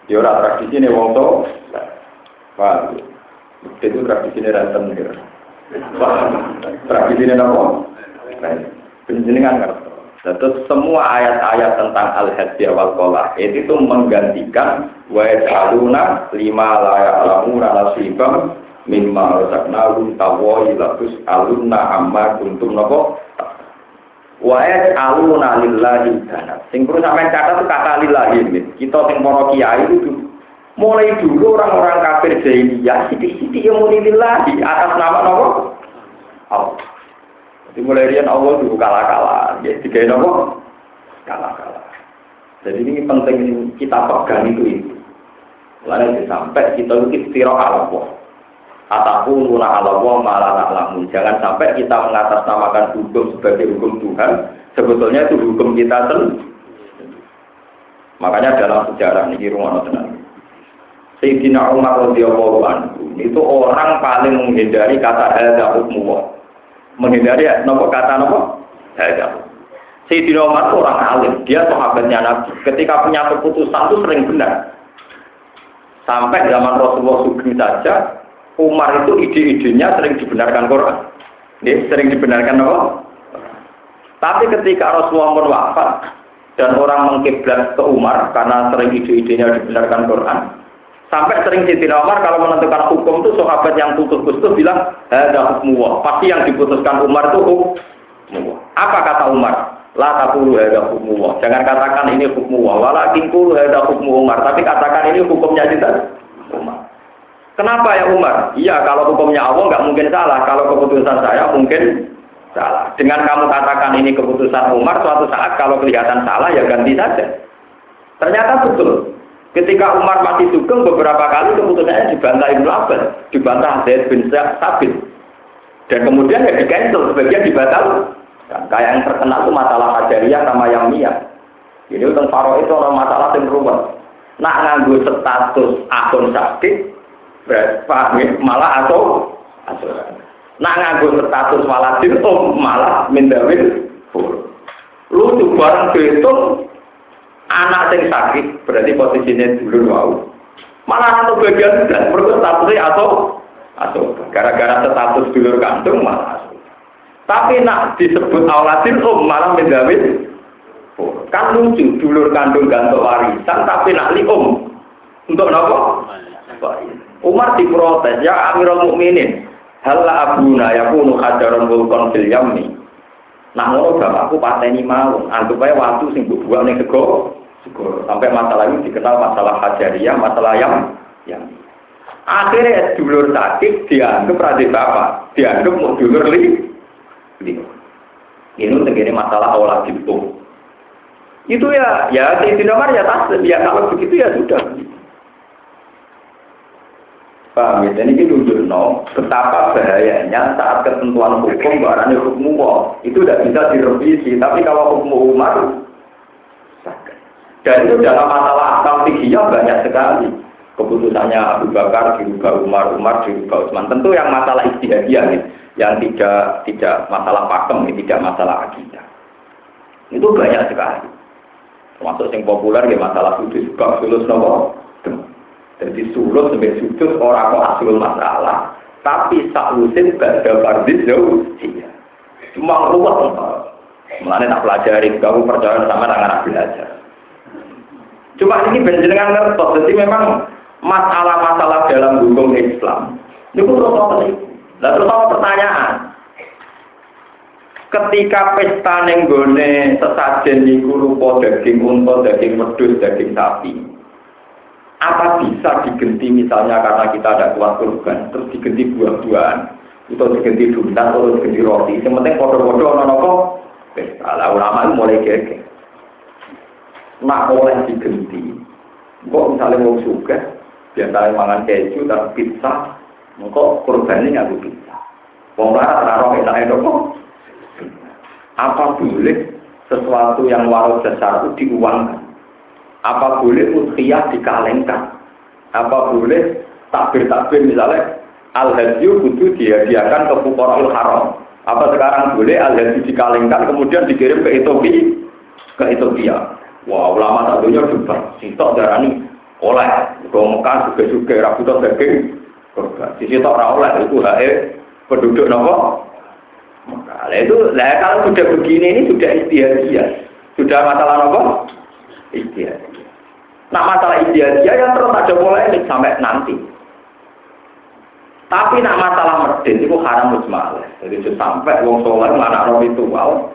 Ya orang tradisi ini wong to. Wah, medit itu tradisi ini ranten ya. Tradisi ini apa? Penjenengan ngerti. Terus semua ayat-ayat tentang al-hadiyah wal kolah itu, menggantikan wa yaj'aluna lima la ya'lamuna nasibam mimma razaqnahum tawai latus alunna amma kuntum napa wa yaj'aluna lillahi dana sing perlu sampean catat itu kata lillahi kita sing para kiai itu mulai dulu orang-orang kafir jahiliyah sithik-sithik yang muni lillahi atas nama napa Allah jadi mulai rian Allah dulu kalah-kalah, ya tiga nopo kalah-kalah. Jadi ini penting kita pegang itu itu. Lalu sampai kita istirahat ala Allah. Ataku nuna ala Allah malah. Jangan sampai kita mengatasnamakan hukum sebagai hukum Tuhan. Sebetulnya itu hukum kita sendiri. Makanya dalam sejarah ini rumah tenang. Sayyidina Umar radhiyallahu anhu itu orang paling menghindari kata hadza hukmu menghindari ya, nopo kata nopo saya Sayyidina Umar itu orang alim, dia sahabatnya Nabi. Ketika punya keputusan itu sering benar. Sampai zaman Rasulullah Sugeng saja, Umar itu ide-idenya sering dibenarkan Quran. Dia sering dibenarkan apa? Tapi ketika Rasulullah pun wafat dan orang mengkiblat ke Umar karena sering ide-idenya dibenarkan Quran, Sampai sering Siti Umar kalau menentukan hukum itu sahabat yang putus putus bilang ada hukum Pasti yang diputuskan Umar itu hukum. Apa kata Umar? La takulu ada hukum Jangan katakan ini hukum Walakin kulu ada hukum Umar. Tapi katakan ini hukumnya kita. Kenapa ya Umar? Iya kalau hukumnya Allah nggak mungkin salah. Kalau keputusan saya mungkin salah. Dengan kamu katakan ini keputusan Umar, suatu saat kalau kelihatan salah ya ganti saja. Ternyata betul. Ketika Umar masih sugeng beberapa kali keputusannya dibantah Ibnu Abbas, dibantah Zaid bin Sabit. Dan kemudian ya di cancel, sebagian dibatal. Nah, kayak yang terkenal itu masalah Hajariyah sama yang Mia. Jadi tentang Faro itu orang masalah yang rumah. Nak nganggu status akun sakit, berarti ya? malah atau? Atau. Nak nganggu status malah dirtum malah mendawin Lu tuh barang dihitung anak yang sakit berarti posisinya dulu mau malah satu bagian dan perlu statusnya atau? Atau. Gara-gara status dulur kandung malah tapi nak disebut aulatin um malah menjawab kan lucu dulur kandung gantung warisan tapi nak li um untuk nopo Umar diprotes ya Amirul Mukminin hal abuna yakunu hajaron vulkon fil yamni Nah, bapakku pateni mau, anggap ae waktu sing buang ning sego Sampai masalah ini dikenal masalah hajariyah, masalah yang yang akhirnya dulur sakit dianggap radhi bapak, dianggap mau dulur li. Ini begini masalah awal itu. Itu ya, ya di nomor ya tas, ya kalau begitu ya sudah. Paham ya? Jadi ini no, betapa bahayanya saat ketentuan hukum, barangnya hukum itu tidak bisa direvisi. Tapi kalau hukum Umar, dan itu dalam masalah akal fikihnya banyak sekali. Keputusannya Abu Bakar dirubah Umar, Umar dirubah Utsman. Tentu yang masalah istihadiyah nih, yang tidak tidak masalah pakem, tidak masalah akidah. Itu banyak sekali. Termasuk yang populer ya masalah sudut bab sulus nopo. Jadi sulus sampai sudut orang kok asul masalah, tapi saklusin pada fardis jauh. Cuma ruwet. Mulanya tak pelajari, kamu percaya sama anak belajar. Cuma ini benjengan ngertos, jadi memang masalah-masalah dalam hukum Islam. Ini pun terus Nah terus pertanyaan. Ketika pesta nenggone sesajen niku rupa daging unta, daging wedhus, daging sapi. Apa bisa digenti misalnya karena kita ada kuat kurban, terus digenti buah-buahan, itu digenti duntan, atau digenti roti. Yang penting foto-foto ono-ono pesta. Lah ulama mulai geger nak oleh digenti. Kok misalnya mau suka, biasanya mangan keju dan pizza, kok korbannya nggak pizza. Wong larat taruh enak itu kok. Apa boleh sesuatu yang walau besar itu diuangkan? Apa boleh udhiyah dikalengkan? Apa boleh takbir-takbir misalnya al-hadyu kudu dihadiahkan ke fuqara'ul haram. Apa sekarang boleh al-hadyu dikalengkan kemudian dikirim ke Ethiopia? Ke Ethiopia. Wah, ulama satunya juga. Sitok darani oleh. Kau Mekah juga-juga rabutan daging. Korban. Sisi tok oleh itu hae penduduk nopo. Maka itu, lah kalau sudah begini ini sudah istiadat. Sudah masalah nopo? Istiadat. Nah masalah ideal dia yang terus ada mulai sampai nanti. Tapi nak masalah medin itu haram mujmal. Jadi sampai wong soleh mana roh ritual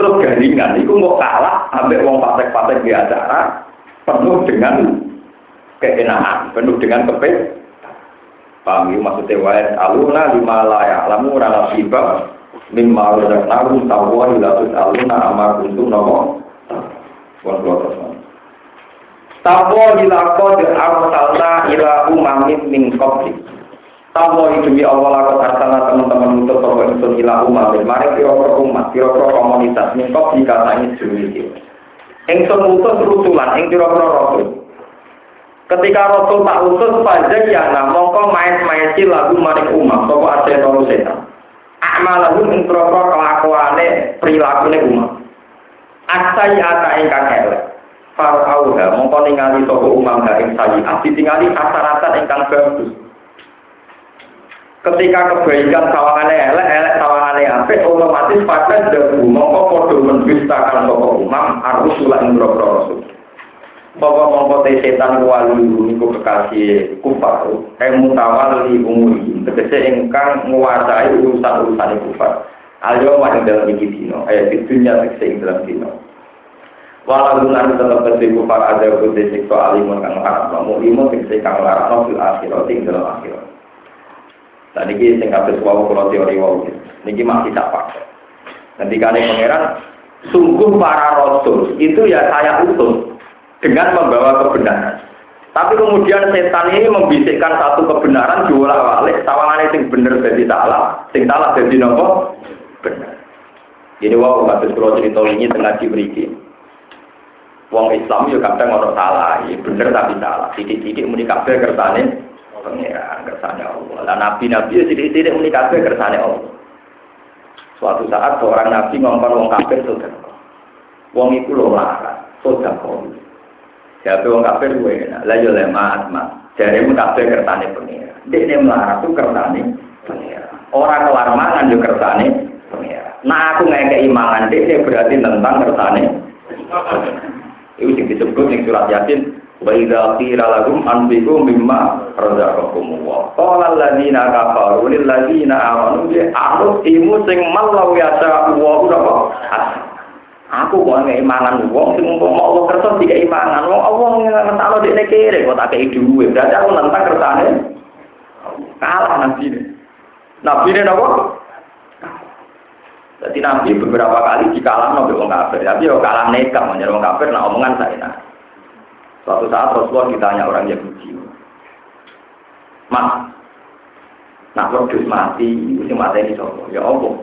terus garingan itu mau kalah sampai wong patek-patek di acara penuh dengan keenakan, penuh dengan kepet. Paham ya maksudnya aluna lima layak lamu rana siba mimma razaqnakum tawwa ila aluna amar kuntum nopo. Wong. Tapo dilako di arsalna ila umamin min qabli. Tapo demi Allah lakot arsalna teman-teman untuk sopo insun ila umamin. Mari kira-kira umat, kira-kira komunitas min qabli katanya sedemikian. Ingsun utus rusulan, ing kira-kira rasul. Ketika rasul tak utus saja ya nah mongko main-main lagu maring umat ada tolu setan. Amalahum ing kira-kira kelakuane perilakune umat. Asai ata ingkang elek. Farauha mongko ningali sapa umam ing sayiat ditingali asaratan ingkang bagus. Ketika kebaikan sawangane elek, elek sawangane apik otomatis pada debu mongko padha mendustakan sapa umam arus ing boro rasul. Bapak mongko te setan wali niku kekasih kufar, eh mutawali umuri, tegese ingkang nguasai urusan-urusan kufar. Ayo ing dalam iki dino, eh di dunia ing dalam dino. Walau nanti tetap tersiku para ada putih siksa alimun kang larang Namu imun siksa kang larang Namu akhirat ing dalam akhirat. Tadi ini sing kabeh suwawu kalau teori wawu Niki masih tak pakai. Nanti kali pangeran Sungguh para rasul itu ya saya utus dengan membawa kebenaran. Tapi kemudian setan ini membisikkan satu kebenaran diulang balik, sawangan sing bener jadi salah, sing salah jadi nopo benar. Ini wow, kata kalau cerita ini tengah diberi Wong Islam yo kadang ono salah, ya bener tapi salah. Titik-titik muni kabeh kersane pengiran, kersane Allah. Lah nabi-nabi yo titik-titik muni kabeh kersane Allah. Suatu saat seorang nabi ngomong wong kafir sudah. Wong iku lho larang, sudah kok. Ya wong kafir kuwi enak. Lah yo le maat mak. Jare mu kabeh kersane pengiran. Dene melarat tuh kersane pengiran. Orang kelar mangan yo kersane pengiran. Nah aku ngekei mangan dene berarti tentang kersane itu yang disebut yang surat Yasin. Wa idza qila lahum anfiqu mimma razaqakumullah. Qala alladziina kafaru lil ladziina amanu ya imu sing malau yasa wa apa? Aku kok ngene imanan wong sing umpama Allah kersa tiga imanan wong Allah ngentakno dekne kere kok tak kei dhuwit berarti aku nentang kersane kalah nabi nabi ne napa jadi Nabi beberapa kali dikalah nabi orang kafir, tapi ya kalah nekat menjadi orang kafir, nah omongan saya nah. Suatu saat Rasulullah ditanya orang Yahudi, Mas, nah produs mati, itu mati ini sopo, ya Allah.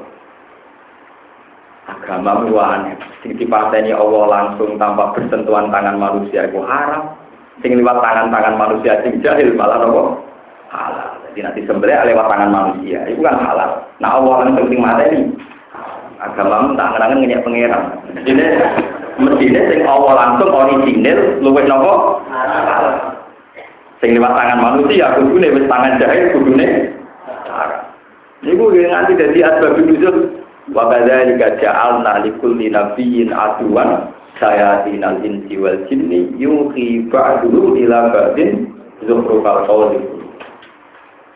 Agama aneh, sing dipateni Allah langsung tanpa bersentuhan tangan manusia itu haram. Sing lewat tangan-tangan manusia sing jahil malah nopo halal. Jadi nanti sembelih lewat tangan manusia, itu kan halal. Nah Allah langsung sing mateni agama tak ngenangan ngenyak pengeran. Jadi mestinya sing awal langsung original luwih nopo? Sing lewat tangan manusia kudune wis tangan jahil kudune Niku yang nanti jadi asbab nuzul wa kadzalika ja'alna likulli nabiyyin aduwan sayatinal insi wal jinni yuhi ba'duhu ila ba'din zukhrufal qawli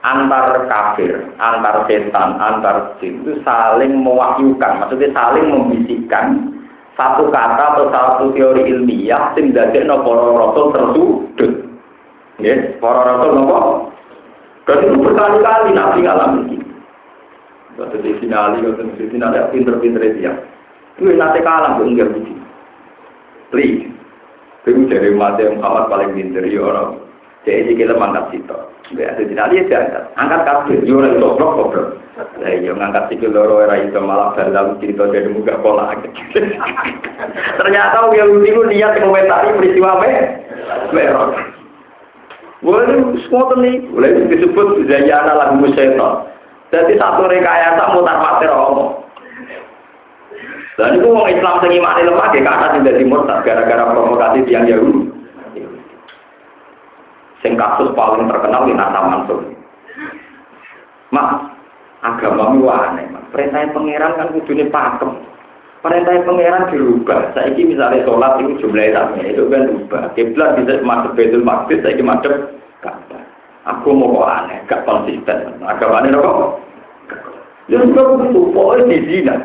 antar kafir, antar setan, antar jin itu saling mewahyukan, maksudnya saling membisikkan satu kata atau satu teori ilmiah sing dadekno para rasul tersudut. Nggih, para rasul napa? Dan itu berkali-kali nabi ngalami iki. Waktu di finali, waktu di finali, pinter-pinter dia. Itu nanti kalah, enggak begini. Li, itu dari mati Muhammad paling pinter ya orang. Jadi kita mangkat situ. Ya, jadi nanti ya angkat, yo ora iso blok goblok. Lah yo ngangkat sikil loro ora iso malah dalam cerita dari muka pola. Ternyata yang itu niat komentari peristiwa me, merah. Boleh semua nih, boleh disebut zayana lagu musyaiton. Jadi satu rekayasa mutar mater Allah. Dan itu orang Islam sing imane lemah ya tidak dimurtad gara-gara provokasi tiang Yahudi. Sing kasus paling terkenal di Nata Mansur. Mak, agama itu aneh. Perintah pangeran kan kudune pakem. Perintah pangeran dirubah. Saya ini misalnya sholat itu jumlahnya sama itu kan berubah. Kiblat bisa masuk betul makbid, saya ini Ka'bah. Aku mau kok aneh, gak konsisten. Agama ini kok? Ya sudah begitu, pokoknya di zina.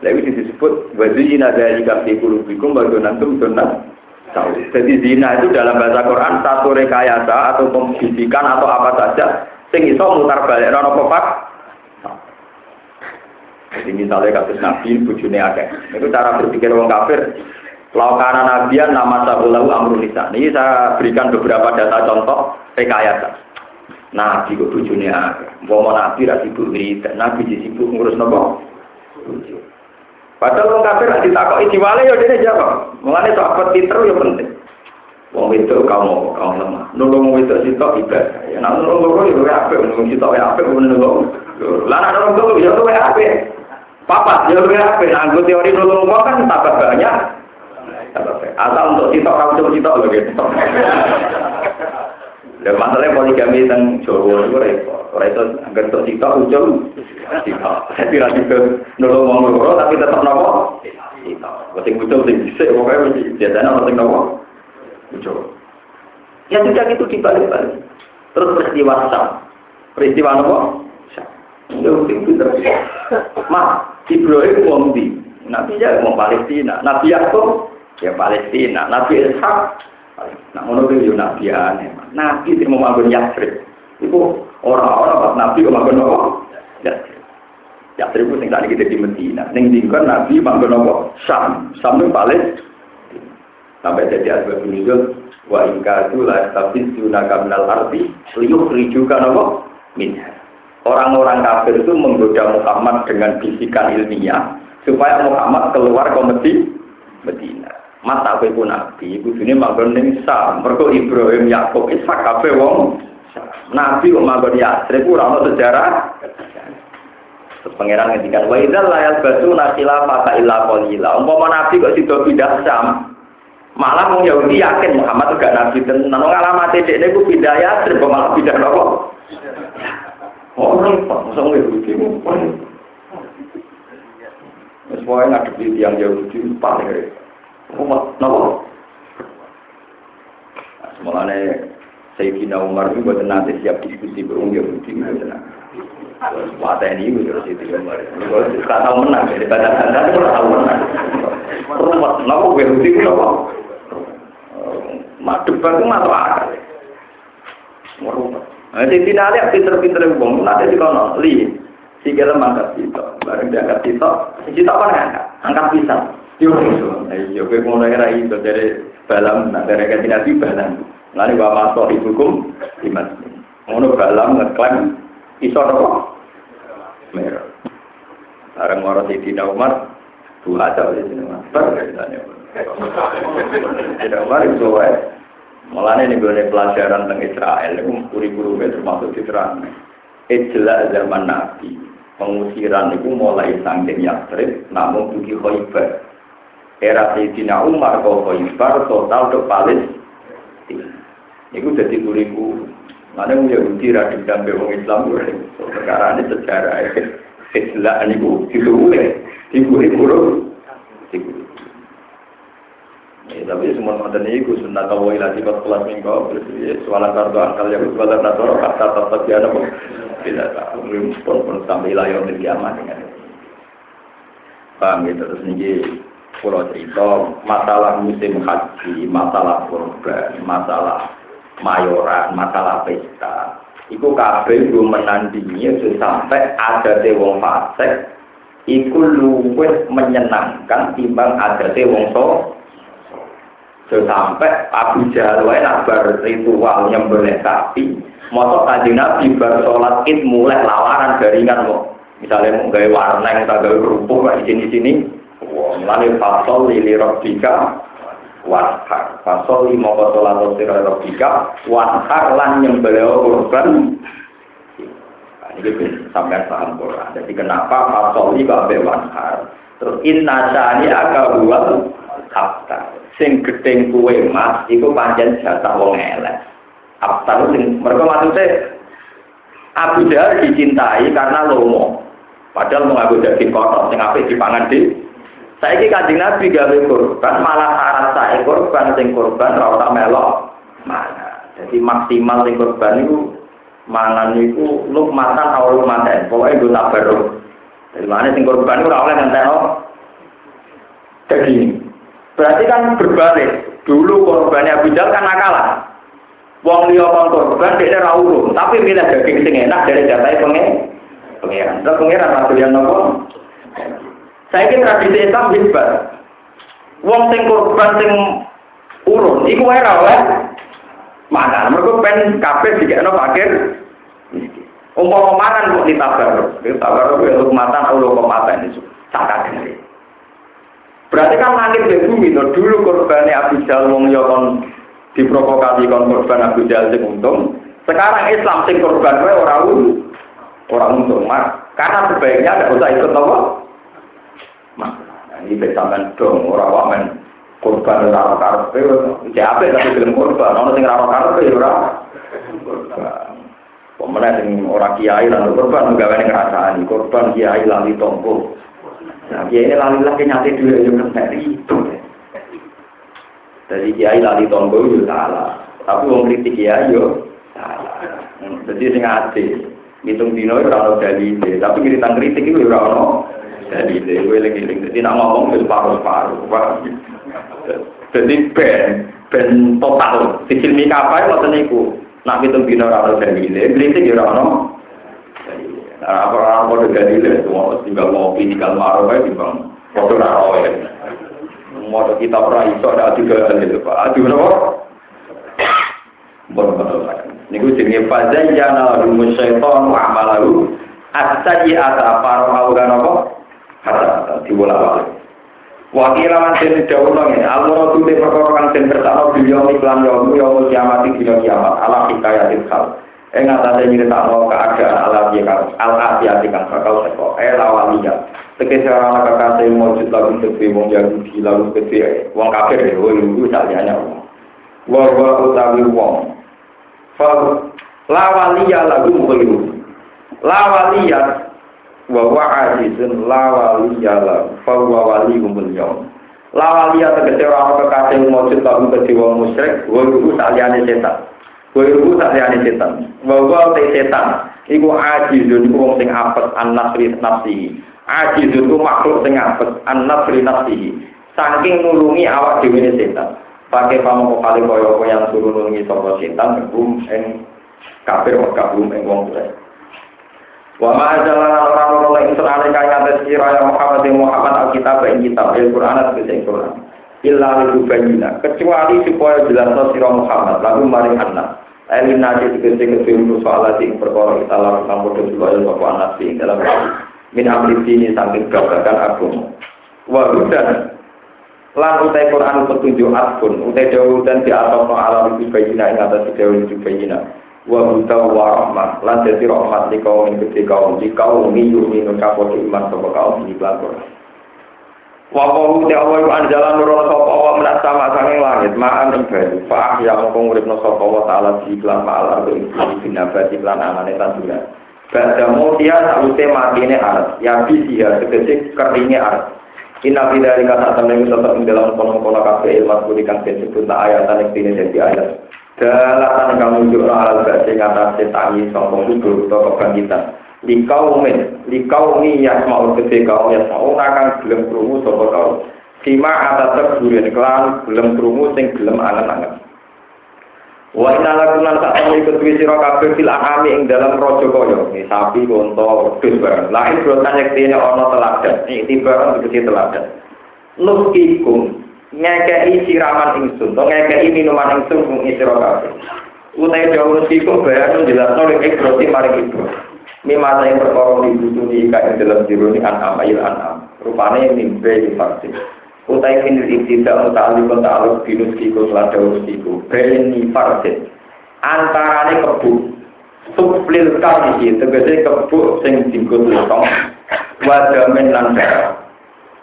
Lalu disebut wazina dari kafi kulubikum bagunantum sunnah Jadi zina itu dalam bahasa Quran satu rekayasa atau pembisikan atau apa saja sing iso mutar balik rono pepak. Jadi misalnya kasus Nabi, bujune akeh. Itu cara berpikir orang kafir. Laukana Nabian nama sahulahu amrun nisa. Ini saya berikan beberapa data contoh rekayasa. Nabi kok bujune akeh. Nabi ra sibuk Nabi disibuk ngurus nopo? Padahal orang kafir nak ditakoki diwale ya dene jawab. Mulane sahabat pinter ya penting. Wong itu kamu kamu lemah. Nulung wong itu sitok ibadah. Ya nak nulung loro ya luwe apik, nulung sitok ya apik nulung. Lah nak nulung loro ya luwe apik. Papat ya luwe apik. Anggo teori nulung wong kan tambah banyak. Asal untuk sitok kamu coba sitok lho gitu. Dan masalahnya poligami tentang Jawa itu repot. Ora itu. Saya tidak juga nolong tapi tetap nopo. Sing ujung biasanya ono sing nopo ujung. Ya sudah gitu dibalik-balik. Terus peristiwa Sam. Peristiwa nopo? Ya sing pinter. Mak, Ibrahim? Nabi ya wong Palestina. Nabi Yakub ya Palestina. Nabi Ishak Nah, itu yo nabi aneh. Nabi sing mau manggon Yatsrib. Iku orang-orang pas nabi kok manggon apa? Yatsrib. Yatsrib itu sing tadi kita di Medina. Ning dingkon nabi manggon apa? Sam. Sam itu Palestina. Sampai jadi asbab nuzul wa ingka tu la tabiduna kamnal arti liyuh rijuka apa? Minha. Orang-orang kafir itu menggoda Muhammad dengan bisikan ilmiah supaya Muhammad keluar komedi Medina. mata ku nabi kudune manggon ning Sam mergo Ibrahim Yakub Ishak kabeh wong nabi kok manggon Yatsrib ora ono sejarah. Terus pangeran ngendikan wa idzal la yasbatu nasila fa illa qalila. Umpama nabi kok sida pindah Sam malah wong Yahudi yakin Muhammad juga nabi tenan nang alamate dekne ku pindah Yatsrib malah pindah nopo? Oh, repot, masa nggak Yahudi, Semuanya ngadepi tiang Yahudi paling repot. nopo? Semuanya Sayyidina Umar itu buat nanti siap diskusi berung Yahudi Wata ini itu terus itu Umar. Gak tahu menang dari badan anda itu tahu menang. Rumah nopo Yahudi itu nopo Mak debat itu masuk akal Nah, jadi nanti pinter-pinter ngomong, nanti di li, si kira mangkat situ, bareng diangkat situ, situ apa ngangkat, angkat pisang, Yo iso. Yo kowe ngono era iso dari balam nak dari kanthi nabi balam. Lani wa masuk hukum iman. Ngono balam ngeklaim iso apa? Merah. Arang ora Sayyidina Umar dua aja oleh sini Umar. Perbedaannya. Umar itu wae. Mulane nih gue pelajaran tentang Israel, itu kurikulumnya termasuk diterang. Ijlah zaman Nabi, pengusiran itu mulai sangking Yastrib, namun bagi Khoibar era Sayyidina Umar kau Khaybar total ke Palestina. Itu jadi kuriku. Mana yang Yahudi radikal dan bewong Islam perkara ini sejarah Islam ini bu itu boleh diburi buruk. Ya, tapi semua mantan itu sunnah kawai lagi pas kelas minggu soalan kartu angkal yang soalan nasoro kata tetap dia nopo tidak tahu pun pun sampai layar di kiamat dengan paham gitu terus nih Pulau cerita masalah musim haji, masalah kurban, masalah mayoran, masalah pesta. Iku kabeh belum menandingi sampai ada wong fasik iku luwih menyenangkan timbang ada wong so. Sampai Abu Jahal wae nak bar ritual nyembelih sapi. Moto kanjeng Nabi bar sholat id mulai lawaran garingan kok. Misalnya mau gawe warna yang tak gawe kerupuk di sini sini. Wah, mulai fasol lili robbika wanhar. Fasol lima sholat sira robbika wanhar lan nyembelih korban. Nah, ini sampai paham Quran. Jadi kenapa fasol lima gawe wanhar? Terus inna sani aga buat abtar. Sing gedeng kue mas, itu panjang jatah wong elek. Abtar sing mereka maksudnya Abu Jahal dicintai karena lomo. Padahal mau ngaku daging kotor, sing apik dipangan di. Saya ini kanjeng Nabi gawe korban, malah syarat saya korban, sing korban rasa melok mana. Jadi maksimal sing korban itu mangan itu lukmatan atau lukmatan. Pokoknya gue tak baru. Dari mana sing korban itu rawleh ngantek daging. Berarti kan berbalik. Dulu korbannya Jahal kan nakalan. Wong liya kon korban dia ora urun, tapi milih daging sing enak dari jatah pengen. Pengiran. Terus pengiran atau yang nopo? Saya kira tradisi Islam hebat. Wong sing korban sing urun, iku wae oleh mana? Mergo ben kabeh dikekno fakir. Umpama mangan kok ditabar. Ditabar kuwi atau lukmatan itu. Tak kadang. Berarti kan langit dan bumi itu dulu korbannya Abu Jahal wong ya kon diprovokasi kon korban Abu Jahal sing untung. Sekarang Islam sing korban ora orang untung mak. Karena sebaiknya tidak usah ikut apa. Mak, ini besaman dong orang wamen korban raro karpe. Siapa tapi film korban? Orang sing raro karpe ora korban. Pemenang sing orang kiai lalu korban gawe ngerasani korban kiai lali tompo. Nah, kiai lali lagi nyati dulu yang kena itu. Jadi kiai lali tompo itu salah. Tapi wong kritik kiai yo salah. Jadi sing adil. Hitung dino itu orang dari itu, tapi kita kritik itu orang dari itu, gue lagi lagi. Jadi nak ngomong itu paruh-paruh, Jadi ben, ben total. Sisi mika apa ya waktu itu? Nak hitung dino orang dari itu, kritik ya orang Nah, orang mau dari itu, semua tinggal ngopi, tinggal marah, baik timbang foto rawa ya. Mau kita pernah iso ada juga itu pak, adu berapa? Betul-betul Niku jenenge fazayyana lahum syaitan wa amalahu as-sayyi'ata faru kan apa? Kata dibola-balik. Wa kira man den dawuh ngene, Allah tu te perkara kang den kertakno beliau iklan yo yo kiamat dina kiamat ala hikayatil khal. Ing atase nyritakno keadaan ala kan al afiyati kang bakal teko eh lawaliya. Tegese ora ana kekasih mujud lagu tegese wong Yahudi lagu tegese wong kafir ya, wong iku saliyane wong. Wa wa utawi wong lawaliya lagu mukhliru lawaliya wa wa azizun lawaliya la fa wa wali umul yaum lawaliya tegese ora kekasih mujud lagu tegese wong musyrik wa iku saliyane setan. Wa iku saliyane setan. Wa wa te setan iku ajizun iku wong sing apes an nasri nafsihi ajizun iku makhluk sing apes an nasri nafsihi saking nulungi awak dhewe setan. Pakai pamoko kali koyo yang suruh nulungi sopo setan kebum eng kafir wa kabum eng wong tuwa. Wa ma jalan orang orang yang serale kaya atas kira yang Muhammad yang Muhammad Alkitab ing kitab Al Quran atau ing Quran. Illa lil bayina kecuali supaya jelas sira Muhammad. Lalu maring anak. Elin nasi tegese kedua soal ing perkara kita lalu kamu supaya sapa anak sing dalam min amri dini saking gabakan agama. Wa hudan. Lan utai Quran petunjuk atpun utai dawuh dan di atas no alam itu atas dawuh itu bayina wa huda wa rahmah lan dadi rahmat di kaum gede kaum di kaum miyu minun kapok iman sapa kaum di belakang wa qalu ta wa anjala nurul sapa wa menak sama sange langit ma'an ing banyu fa ya mongko nguripno sapa wa taala di iklan ma'al ardo ing binabati lan anane tanduran Bada mutia saute matine arat, ya bisia tegese keringe arat. Inna fi dari kata temen tetap dalam kono-kono kafe ilmu kudi kang disebut na ayat dan ini jadi ayat. Dalatan kang muncul ala gak sing atase tangi sangka kubur utawa kebangkitan. Men, di kaum ini yang mau gede kaum yang mau akan belum krungu sapa kaum. Sima atas terburin kelan belum krungu sing belum angen-angen. Wa inna lakunan sak temui kedua sira kabeh fil ahami ing dalam kaya, ini sapi, unta, wedhus barang. Lain brotan yektine ana teladan, iki tibaran tegese teladan. Nuskikum ngekei siraman ingsun, atau ngekei minuman ingsun untuk istirahat kafe. Utai jauh meskipun bayar itu jelas nol yang ekstrosi paling itu. Ini mata yang berkorong di butuh di ikan yang jelas diru ini anam, ayil anam. Rupanya ini mimpi di faksi. Utai ini tidak mutalib mutalib binus meskipun telah jauh meskipun. Bayar ini faksi. Antaranya kebuk. Suplil kami ini, tegasnya kebuk yang dikutuskan. Wadamin langsung.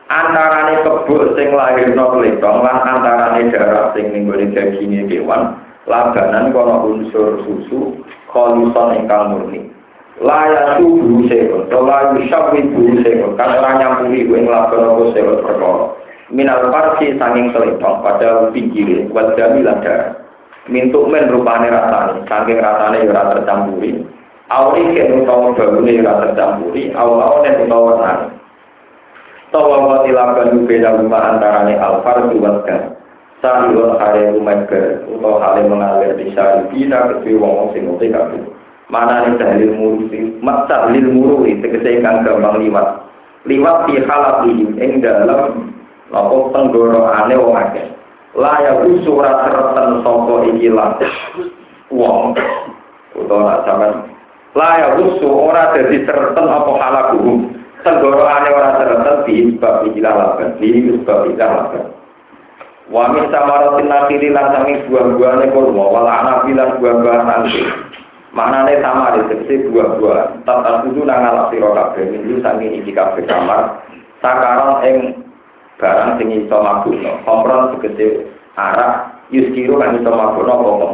Antarane kebu sing lahirno letong lan antarane darah sing ninggoni dagingnya kewan. Labanan kono unsur susu kholison ingkang murni. layak tubuh sekot, layu syawi tubuh sekot, kan ora nyampuri gue ngelakon apa sekot perkara. Minal parsi sanging selipang pada pinggir, buat jami lada. Mintuk men rupane rasane, sanging rasane ora tercampuri. Auri ke utawa baune ora tercampuri, awal ne utawa nani. Tawa wa tilakan beda rumah antarane alfar duwatkan. Sahilun hare rumah ke, utawa hale mengalir di syari bisa kecuali wong sing uti kabeh. mana nih dalil murusi mak dalil murui tegese kang gampang liwat liwat di halat ini ing dalam nopo tenggoroane wong akeh la ya surat sereten sapa iki lan wong utawa nak sampean la ya ora dadi sereten apa halaku tenggoroane ora sereten di bab iki lawan di bab iki lawan Wa min samaratin nakhili lan sami buah-buahane kurma wala anabilan buah-buahan nanti Maknanya sama di sisi dua-dua. Tata kudu nang ngalap sira kabeh minggu sangi iki kabeh kamar. Sakaron ing barang sing iso mabukno. Komron segede arak yuskiru kan iso mabukno apa.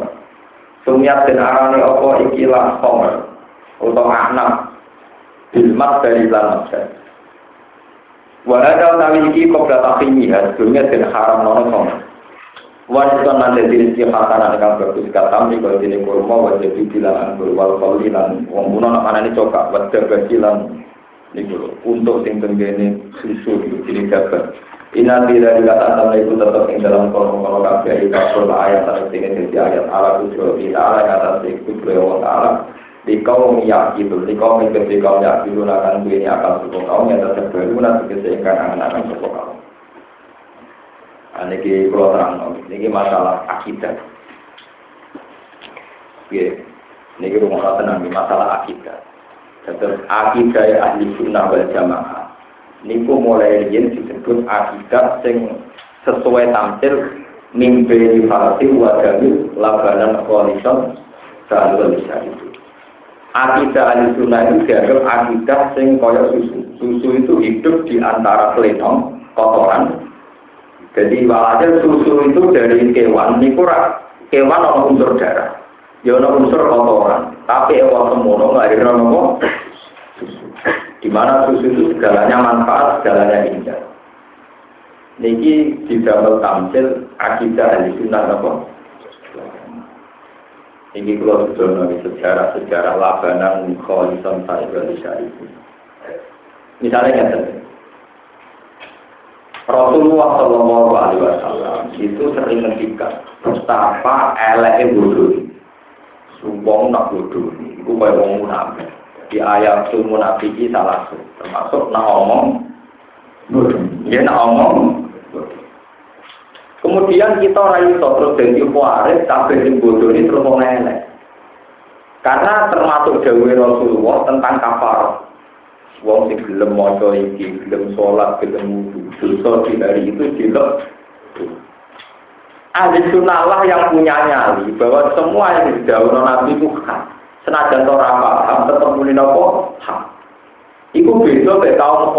Sumiat den arane apa iki lah komer. Utawa anak bilmat dari lan Walau tawi iki kobra takhimiha, dunia den haram nono komer. Wajibkan nanti diri si khasana dengan bagus katam di kalau diri kurma wajib bilang anggur wal kali lan wong muno nak mana ini coka wajib bagilan niku untuk sing tenggene susu itu diri jaga. Ina tidak dikatakan itu tetap yang dalam kolom kolom kafe itu ayat tinggal jadi ayat tujuh di ala kata si kudro ala di kaum yakin di kaum yang di kaum yakin akan ini akan suku kaum yang tetap baru nanti kesehatan anak-anak suku kaum. Ini kalau terang, ini masalah akidah. Ya, ini rumah tenang, masalah akidah. Terus akidah ahli sunnah wal jamaah. Ini mulai yang disebut akidah yang sesuai tampil mimpi farsi wajahnya labanan koalison selalu bisa itu. Akidah ahli sunnah itu dianggap akidah yang kaya susu. Susu itu hidup di antara pelenong, kotoran, jadi walhasil susu itu dari kewan, ini kurang kewan ada unsur darah, ya ada unsur kotoran, tapi ewan semono nggak ada nopo susu. Di mana susu itu segalanya manfaat, segalanya indah. Niki dalam tamsil akidah ahli sunnah apa? Ini kalau sudah sejarah-sejarah labanan kholisan saya syarif. Misalnya yang Rasulullah Shallallahu Alaihi Wasallam itu sering menghentikan betapa elek bodoh. Sumpah nak bodoh, itu kayak wong munafik. Di ayat itu munafik salah satu, termasuk nak omong bodoh. Ya nak omong Kemudian kita rayu terus jadi kuaris, tapi yang bodoh ini terus. Karena termasuk jauh Rasulullah tentang kafar Wong sing gelem maca iki, gelem sholat, gelem wudu, dosa di hari itu dilek. Ahli sunnah yang punya nyali bahwa semua yang didahului Nabi itu hak. Senajan ora paham tetap muni napa hak. Iku beda mek kaum.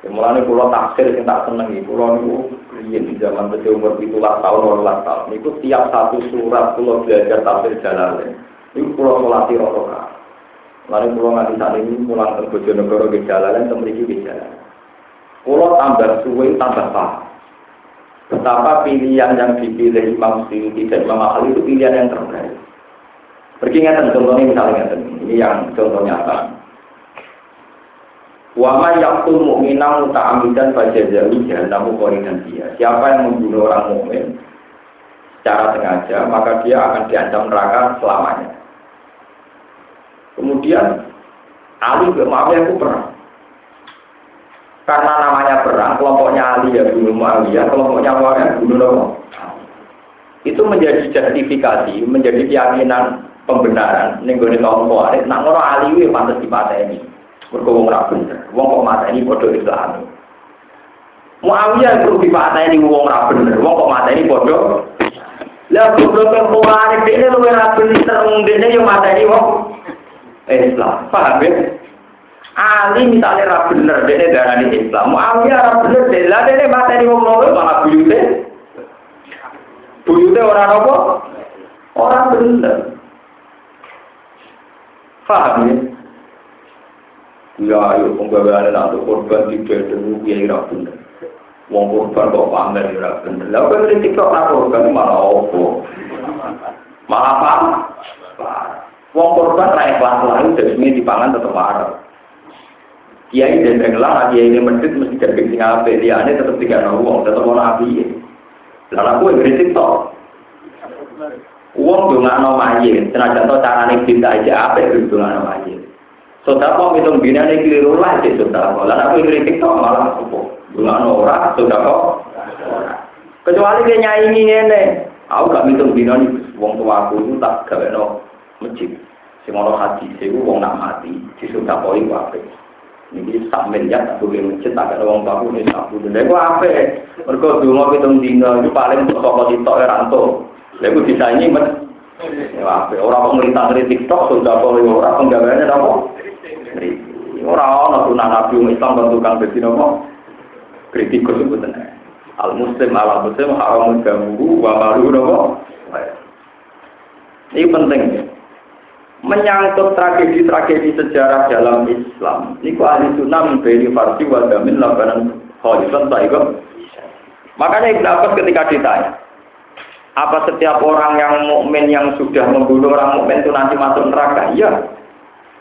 Ya mulane kula tafsir sing tak senengi, kula niku di zaman kecil umur 17 tahun 18 tahun niku tiap satu surat kula belajar tafsir Jalalain. Niku kula salati rata Lalu pulau nganti saat ini pulang ke Bojonegoro ke jalan, memiliki gejala. Pulau tambah suwe tambah paham. Betapa pilihan yang dipilih Imam Syuuti dan Imam Ahli itu pilihan yang terbaik. Pergi contohnya misalnya ini yang contoh nyata. Wama yakul mu'minam muta'amidan fajazahu jahannamu dan dia. Siapa yang membunuh orang mukmin secara sengaja, maka dia akan diancam neraka selamanya. Kemudian Ali ke Muawiyah itu pernah. Karena namanya perang, kelompoknya Ali ya bunuh Muawiyah, kelompoknya Muawiyah bunuh Nabi. Itu menjadi justifikasi, menjadi keyakinan pembenaran ning gone kaum Khawarij, nak ngono Ali kuwi pantes dipateni. Mergo wong ra bener. Wong kok mateni padha Islam. Muawiyah perlu dipateni wong ra bener. Wong kok mateni padha Lah goblok kok Khawarij dene luwih ra bener dene yo mateni wong Islam. Paham ya? Ali misalnya ra bener dene darani Islam. Muawiyah ra bener dene lah dene mateni wong loro malah buyute. Buyute ora apa? Orang bener. Paham ya? Ya, ayo penggawean anak korban tidak dulu ya ira bener. Wong korban kok pamer ira bener. Lah kok kritik kok nak korban malah opo? Malah apa? Wong korban ra ikhlas lalu jadi ini dipangan tetep marah. Kiai dan tenggelam, kiai ini medit mesti jadi sing apik, liyane tetep tiga wong, tetep ana api. Lah aku kritik tok. Uang dongakno mayit, senajan to carane cinta aja apa itu mayit. Saudara kok hitung bina ini keliru lah sih saudara. Lalu aku kritik kok malah apa? Dongakno ora, saudara kok. Kecuali dia nyanyi ini, aku gak hitung bina ini uang tua aku itu tak gawe no masjid. Si mau haji, si uang nak mati, sudah koi apa? Ini sambil ya tak boleh masjid, tak ada uang tua ini tak boleh. Lalu apa? Mereka dulu hitung bina itu paling untuk toko di toko rantau. Lalu bisa ini men, orang pemerintah dari TikTok sudah boleh orang penggawaannya apa? Orang orang sunnah Nabi Islam dan tukang besi nopo kritikus sebetulnya. Al Muslim ala Muslim haram jamu wa malu nopo. Ini penting ya. Menyangkut tragedi-tragedi sejarah dalam Islam. Ini ku ahli sunnah memberi farsi wa damin labanan khalifat sa'iqam. Makanya Ibn Abbas ketika ditanya, apa setiap orang yang mukmin yang sudah membunuh orang mukmin itu nanti masuk neraka? Iya.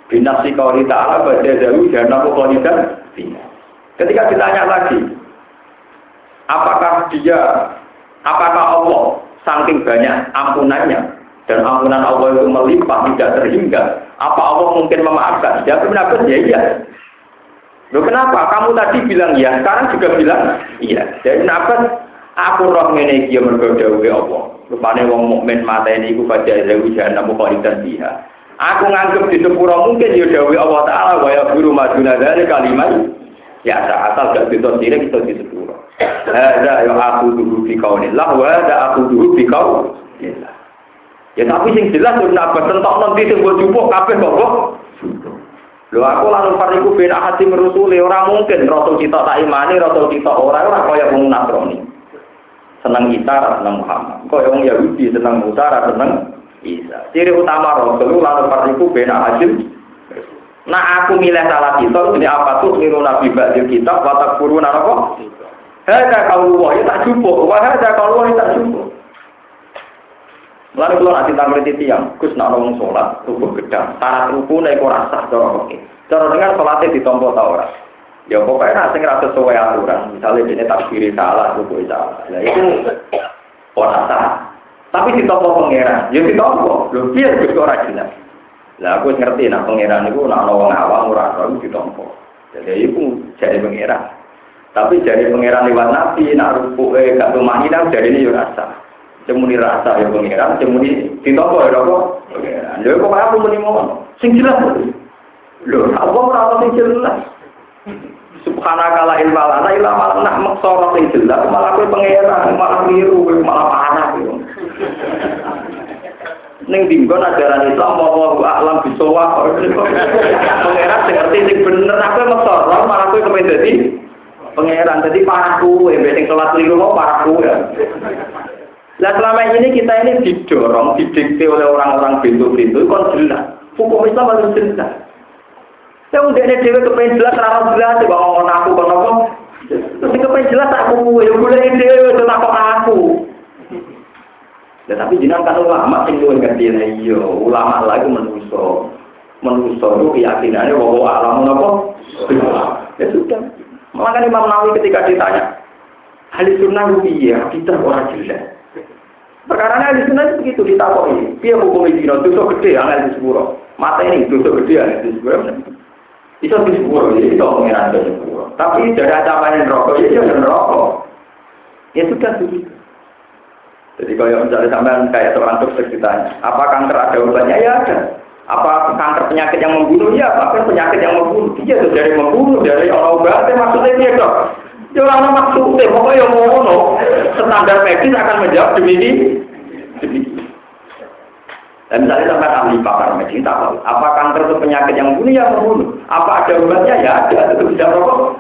Binasi kauli ta'ala baca dalu dan aku dan Ketika ditanya lagi, apakah dia, apakah Allah saking banyak ampunannya dan ampunan Allah itu melimpah tidak terhingga, apa Allah mungkin memaafkan? Ya benar ya iya. Loh kenapa? Kamu tadi bilang iya, sekarang juga bilang iya. Jadi kenapa Aku roh ngene iki ya mergo dawuhe Allah. Rupane wong mukmin mateni baca dewi jahanam khalidan biha. Aku nganggep di sepuro mungkin ya dawuhe Allah taala wa ya guru maduna dari kalimat ya asal gak bisa sirik itu di sepuro. Ada ya aku dulu di kaunillah wa ada aku dulu di kaunillah. Ya tapi sing jelas yo nak tentok nanti mbok jupuk kabeh kok Lho aku lalu pariku bena hati merusuli orang mungkin rasul kita tak imani rasul kita orang ora kaya wong Nasrani senang Isa, senang Muhammad. Kok yang Yahudi senang Musa, senang Isa. Ciri utama Rasul lalu partiku bena hajim. Nah aku milih salah kita, ini apa tuh niru Nabi Ba'dil kita, watak guru naroko. Hada kalau wah, ya tak cukup. Wah, hada kalau wah, ya tak cukup. Lalu kalau nanti tak berarti tiang, kus nak ngomong sholat, tubuh gedang, syarat rukun, ekor rasa, cara oke. Cara dengar sholatnya ditompo tau orang. Ya pokoknya nanti ngerasa sesuai aturan. Misalnya ini takbiri salah, itu salah. Nah itu orang salah. Tapi di toko pangeran, ya di toko. Lu biar ke orang jelas. Lah aku ngerti nah pangeran itu nak nawang awam murah itu di toko. Jadi itu jadi pangeran. Tapi jadi pangeran lewat nabi, nak rupu eh gak rumah ini jadi ini ya rasa. Cemuni rasa ya pangeran, cemuni di toko ya toko. Pangeran. Jadi kok aku muni mau, sing jelas. Loh, apa ora sing jelas? Subhanaka la ilma lana sing jelas malah kowe pangeran malah miru malah panah kowe. Ning dinggon ajaran Islam apa alam bisawa pangeran ngerti sing bener aku maksara malah kowe kepen dadi pangeran dadi parah kowe sing salat liru parah kowe. Nah selama ini kita ini didorong, didikte oleh orang-orang pintu-pintu, kon jelas. Hukum Islam harus jelas. Ya udah ini dewi kepengen jelas, rara jelas, coba ngomong aku, kok. Terus kepengen jelas aku, ya boleh itu kok aku. Ya tapi jinak kan ulama sing luwih ngerti iya, ulama lagi menuso. Menuso itu keyakinannya bahwa alam apa? Ya sudah. Makanya Imam Nawawi ketika ditanya, Ahli sunnah iya, kita orang jelas. Perkara ahli sunnah itu begitu ditakoi. Dia hukum itu, dosa gede, di sepuro. Mata ini dosa gede, di sepuro. Itu di sepuluh, jadi itu pengiran ke sepuluh. Tapi dari ancaman rokok, ya jangan rokok. Ya sudah begitu. Jadi kalau misalnya sampai kayak seorang dokter ditanya, apa kanker ada obatnya? Ya ada. Apa kanker penyakit yang membunuh? Ya, apa penyakit yang membunuh? Iya, dari membunuh, dari orang obatnya maksudnya dia dok. Ya orang maksudnya, pokoknya yang mau standar medis akan menjawab demi dan misalnya sampai ahli pakar medis apa kanker itu penyakit yang bunuh ya membunuh. Apa ada obatnya ya ada, itu bisa rokok.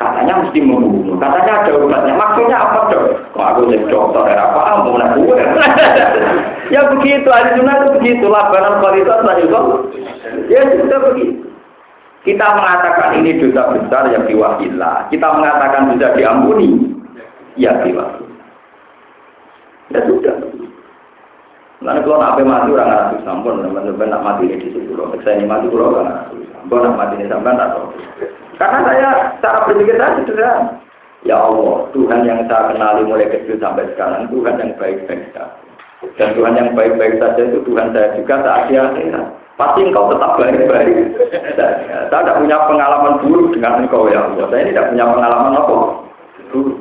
Katanya mesti membunuh, katanya ada obatnya. Maksudnya apa dok? Kok aku jadi dokter ya apa? Mau nak Ya begitu, ahli sunnah itu begitu. Labanan kualitas lah. Ya sudah begitu. Kita mengatakan ini dosa besar yang diwakillah. Kita mengatakan bisa diampuni. Ya diwakillah. Ya sudah. Lalu kalau nak mati orang nggak sampun, teman-teman nak mati di situ loh. Saya ini mati pulau orang nggak sampun, nak mati ini sampai tak tahu. Karena saya cara berpikir saya sederhana. Ya Allah, Tuhan yang saya kenali mulai kecil sampai sekarang, Tuhan yang baik-baik saja. Dan Tuhan yang baik-baik saja itu Tuhan saya juga saat di akhirat. Pasti engkau tetap baik-baik. Saya, tidak punya pengalaman buruk dengan engkau ya Allah. Saya tidak punya pengalaman apa? Buruk.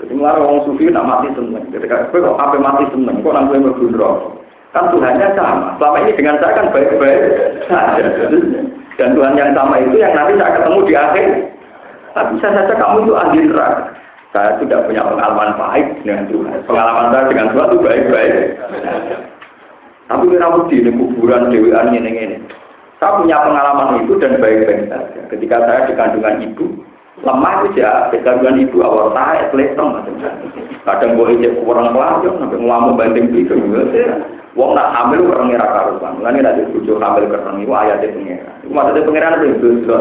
Jadi mulai orang sufi nak mati seneng. Ketika kok apa mati seneng, kok gue mergundro. Kan Tuhannya sama. Selama ini dengan saya kan baik-baik saja. Dan Tuhan yang sama itu yang nanti saya ketemu di akhir. Tapi bisa saja kamu itu ahli neraka. Saya tidak punya pengalaman baik dengan Tuhan. Pengalaman saya dengan Tuhan itu baik-baik. Tapi kira di kuburan dewan ini ini. Saya punya pengalaman itu dan baik-baik saja. Ketika saya di kandungan ibu, lemah itu ya kegangguan ibu awal tahe macam-macam kadang boleh cek kurang pelajar sampai ngelamu banding gitu Wong nak hamil orang ngira karuan, mulane nek dibujuk hamil kereng iku ayate pengira. Iku maksudnya pengiran itu itu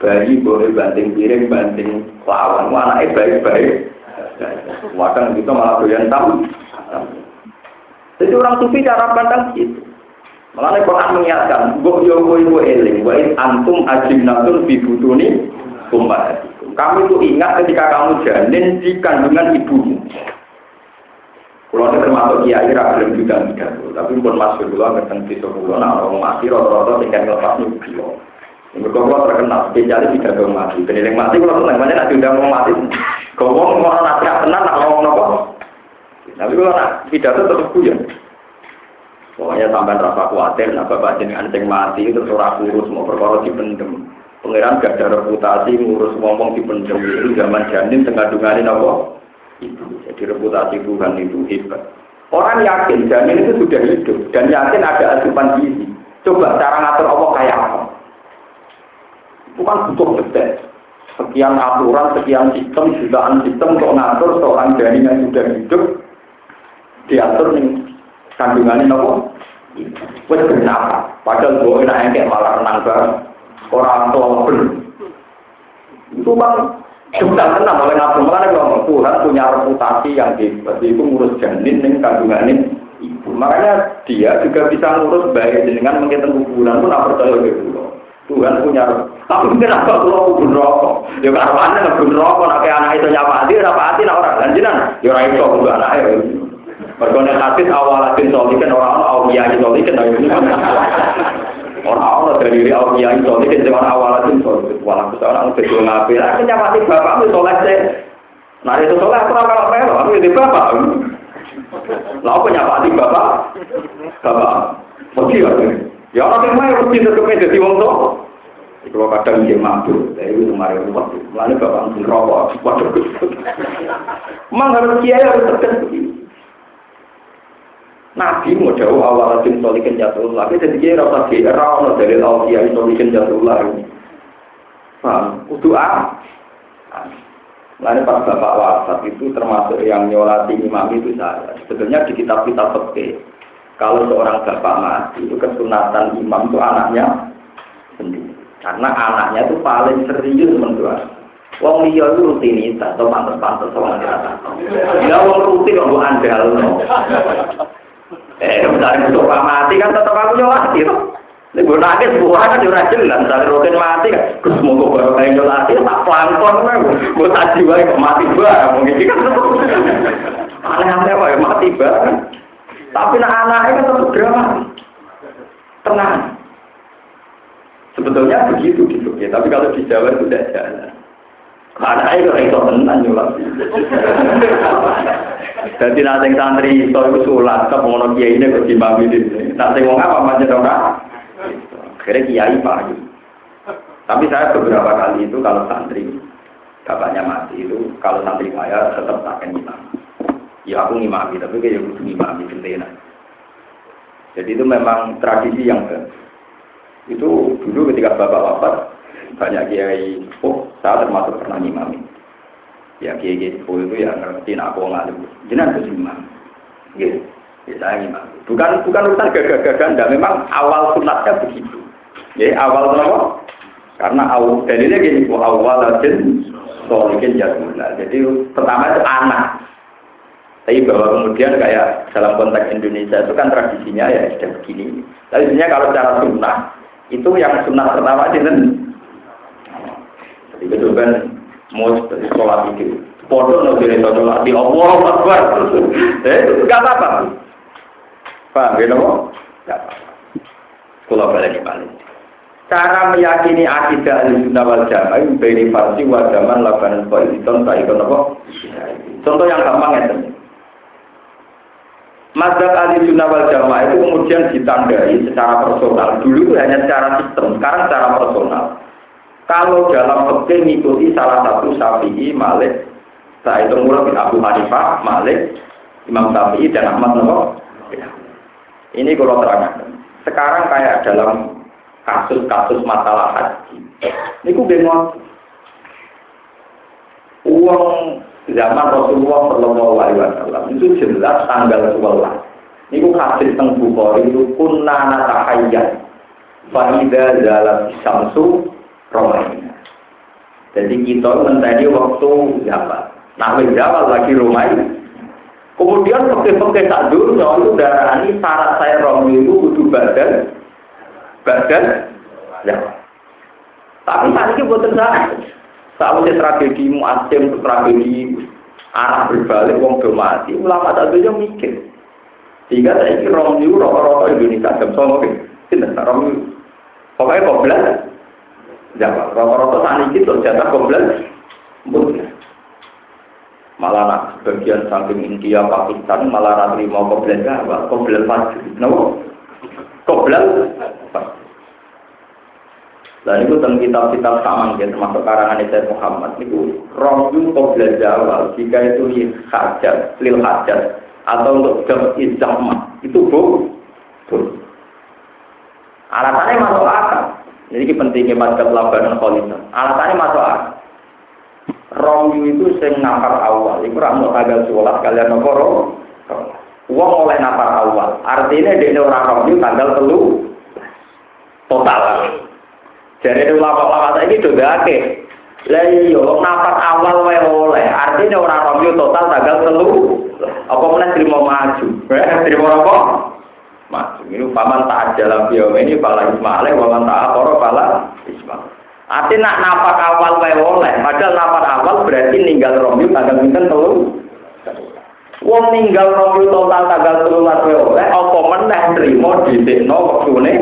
bayi boleh banting piring, banting lawan, wah anaknya baik-baik. Wadang gitu malah doyan tamu. Jadi orang sufi cara pandang gitu. Malah Quran mengingatkan, gue yo gue eling, gue antum ajim natun fi butuni umat. Kamu itu ingat ketika kamu janin di kandungan ibumu. Kalau ini termasuk kiai belum juga tidak, tapi pun masuk dulu nggak tentu sepuluh. Nah, orang mati rata-rata tinggal lepas bilo. Mereka kalau terkenal spesialis tidak mau mati. Penilai mati kalau senang banyak nanti udah mau mati. Kau mau orang nanti tenang, nak ngomong nopo. Tapi kalau nak pidato tetap punya. Pokoknya sampai rasa khawatir, nah bapak jenengan sing mati itu surah kurus mau perkara dipendem. Pengiran gak ada reputasi ngurus ngomong di pendem itu zaman janin dungani apa? Itu. Jadi reputasi Tuhan itu hebat. Orang yakin janin itu sudah hidup dan yakin ada asupan gizi. Coba cara ngatur Allah kayak apa? Bukan butuh detail. Sekian aturan, sekian sistem, jutaan sistem untuk ngatur seorang janin yang sudah hidup diatur nih kandungannya apa? Wes kenapa? Padahal gue enak kayak malah renang bareng orang tua belum. Itu bang sudah tenang oleh Nabi Muhammad ngomong Tuhan punya reputasi yang hebat. Itu ngurus janin dengan kandungan ini. Makanya dia juga bisa ngurus baik dengan menghitung kuburan pun apa percaya gitu. Tuhan punya tapi kenapa kalau kubur rokok? Ya karena ngebun rokok, nak anak itu nyapa hati, nyapa hati, nak orang ganjinan, ya orang itu kubur anak ya. Berkonek awal hadis solikan orang awal kiai solikan, Orang-orang dari diri awal kiai soleh kan zaman awal itu. Walau kita orang udah jual ngapain, aku sih. Nah itu soleh aku orang kalau melo, aku bapak. Lalu aku nyapati bapak, bapak. Mesti ya, ya orang yang main mesti tetap jadi wong. Kalau kadang dia mabuk, dari itu kemarin waktu, lalu bapak mesti rokok, waduh. Memang harus kiai harus tegas. Nabi mau jauh awal tim solikin jatuh lagi jadi rasa era ono dari laut kiai solikin jatuh lagi. Paham? Kudu a. Lalu pas bapak wafat itu termasuk yang nyolati imam itu saya. Sebenarnya di kitab-kitab peke. Kalau seorang bapak mati itu kesunatan imam itu anaknya sendiri. Karena anaknya itu paling serius menurut Wong liya itu rutinitas atau pantas-pantas sama dirasa. Ya wong rutin kok andal. Eh, misalnya Pak mati kan tetap aku nyolati tuh. Ini gue nangis, gue kan juga jelas. Misalnya Rokin mati kan, mau gue baru kayak nyolati, tak pelangkon kan. Gue tadi gue kok mati gue, mungkin kan. Aneh-aneh kok mati gue. Tapi nah anaknya kan tetap drama. Tenang. Sebetulnya begitu di Jogja, tapi kalau di Jawa itu tidak jalan. Karena itu itu tenan nyulat. Jadi nanti santri itu itu sulat ke pengono kiai ini kok dimami ini. Nanti mau apa macam orang? Akhirnya kiai pagi. Tapi saya beberapa kali itu kalau santri bapaknya mati itu kalau santri saya tetap tak akan imam. Ya aku ngimami tapi kayak butuh ngimami gentena. Jadi itu memang tradisi yang itu dulu ketika bapak wafat banyak kiai oh saya termasuk pernah ngimami ya kiai kiai sepuh itu ya ngerti aku ngalim jenengan harus imam. Gitu. Ya saya ngimam bukan bukan urusan gagah-gagahan dan memang awal sunatnya begitu. Ya awal kenapa karena awal dalilnya gini awal ajen solikin jadullah jadi pertama itu anak. Tapi bahwa kemudian kayak dalam konteks Indonesia itu kan tradisinya ya sudah begini. Tapi sebenarnya kalau secara sunnah itu yang sunnah pertama itu itu kan mau sholat itu. Podo no dire sholat di Allah Akbar. Eh itu enggak apa-apa. Paham ya nopo? Enggak apa-apa. Kula balik balik. Cara meyakini akidah al-sunnah wal jamaah itu beri farsi wa zaman labanan koaliton tak ikut nopo. Contoh yang gampang ya Mazhab ahli sunnah wal jamaah itu kemudian ditandai secara personal. Dulu itu hanya secara sistem, sekarang secara personal. Kalau dalam fikih mengikuti salah satu Syafi'i, Malik, saya itu mulai Abu Hanifah, Malik, Imam Syafi'i dan Ahmad Nawawi. Ya. Ini kalau terangkan. Sekarang kayak dalam kasus-kasus masalah haji. Ini ku bingung. Uang zaman Rasulullah Shallallahu Alaihi Wasallam itu jelas tanggal 12. Ini ku hadis teng Bukhari itu kunna natahayyat. Fa'idha zalat samsu Romaina. Jadi kita mentari waktu Jawa. Nah, Jawa lagi Romaina. Kemudian pakai-pakai tak dulu, itu darah ini syarat saya Romi itu butuh badan, badan Jawa. Tapi saat ini buatan saya. Ini tragedi muasim, tragedi arah berbalik, wong mati. Ulama tak bisa mikir. Sehingga saya ini Romi itu rata-rata Indonesia jam sama. Tidak, Romi. Pokoknya kok Jawa. Rata-rata saat ini tuh jatah komplain. Malah nak bagian samping India, Pakistan, malah nanti mau komplain Jawa, komplain maju. No? Komplain Dan itu tentang kitab-kitab sama, ya, termasuk karangan Sayyid Muhammad. Itu rohyu komplain Jawa, jika itu lil hajat, lil hajat, atau untuk jam ijamah, itu bu, bu. Alasannya masuk akal. Jadi ini pentingnya mazhab labanan kholisa. Alasannya masuk akal. Romyu itu sing nafar awal. Iku ramu tanggal sholat kalian nopo Uang oleh nafar awal. Artinya dia orang romyu tanggal telu total. Jadi ulama-ulama saya ini juga oke. Lah iya, nafar awal wae oleh. Artinya orang romyu total tanggal telu. Apa mana terima maju? Terima apa? Ini paman tak jalan biom ini pala ismail, paman tak akoro pala ismail. Arti nak nafas awal wae oleh, padahal nafas awal berarti ninggal rombi tanggal pinten telu. Wong ninggal rombi total tanggal telu wae oleh, apa meneh trimo dhisikno wektune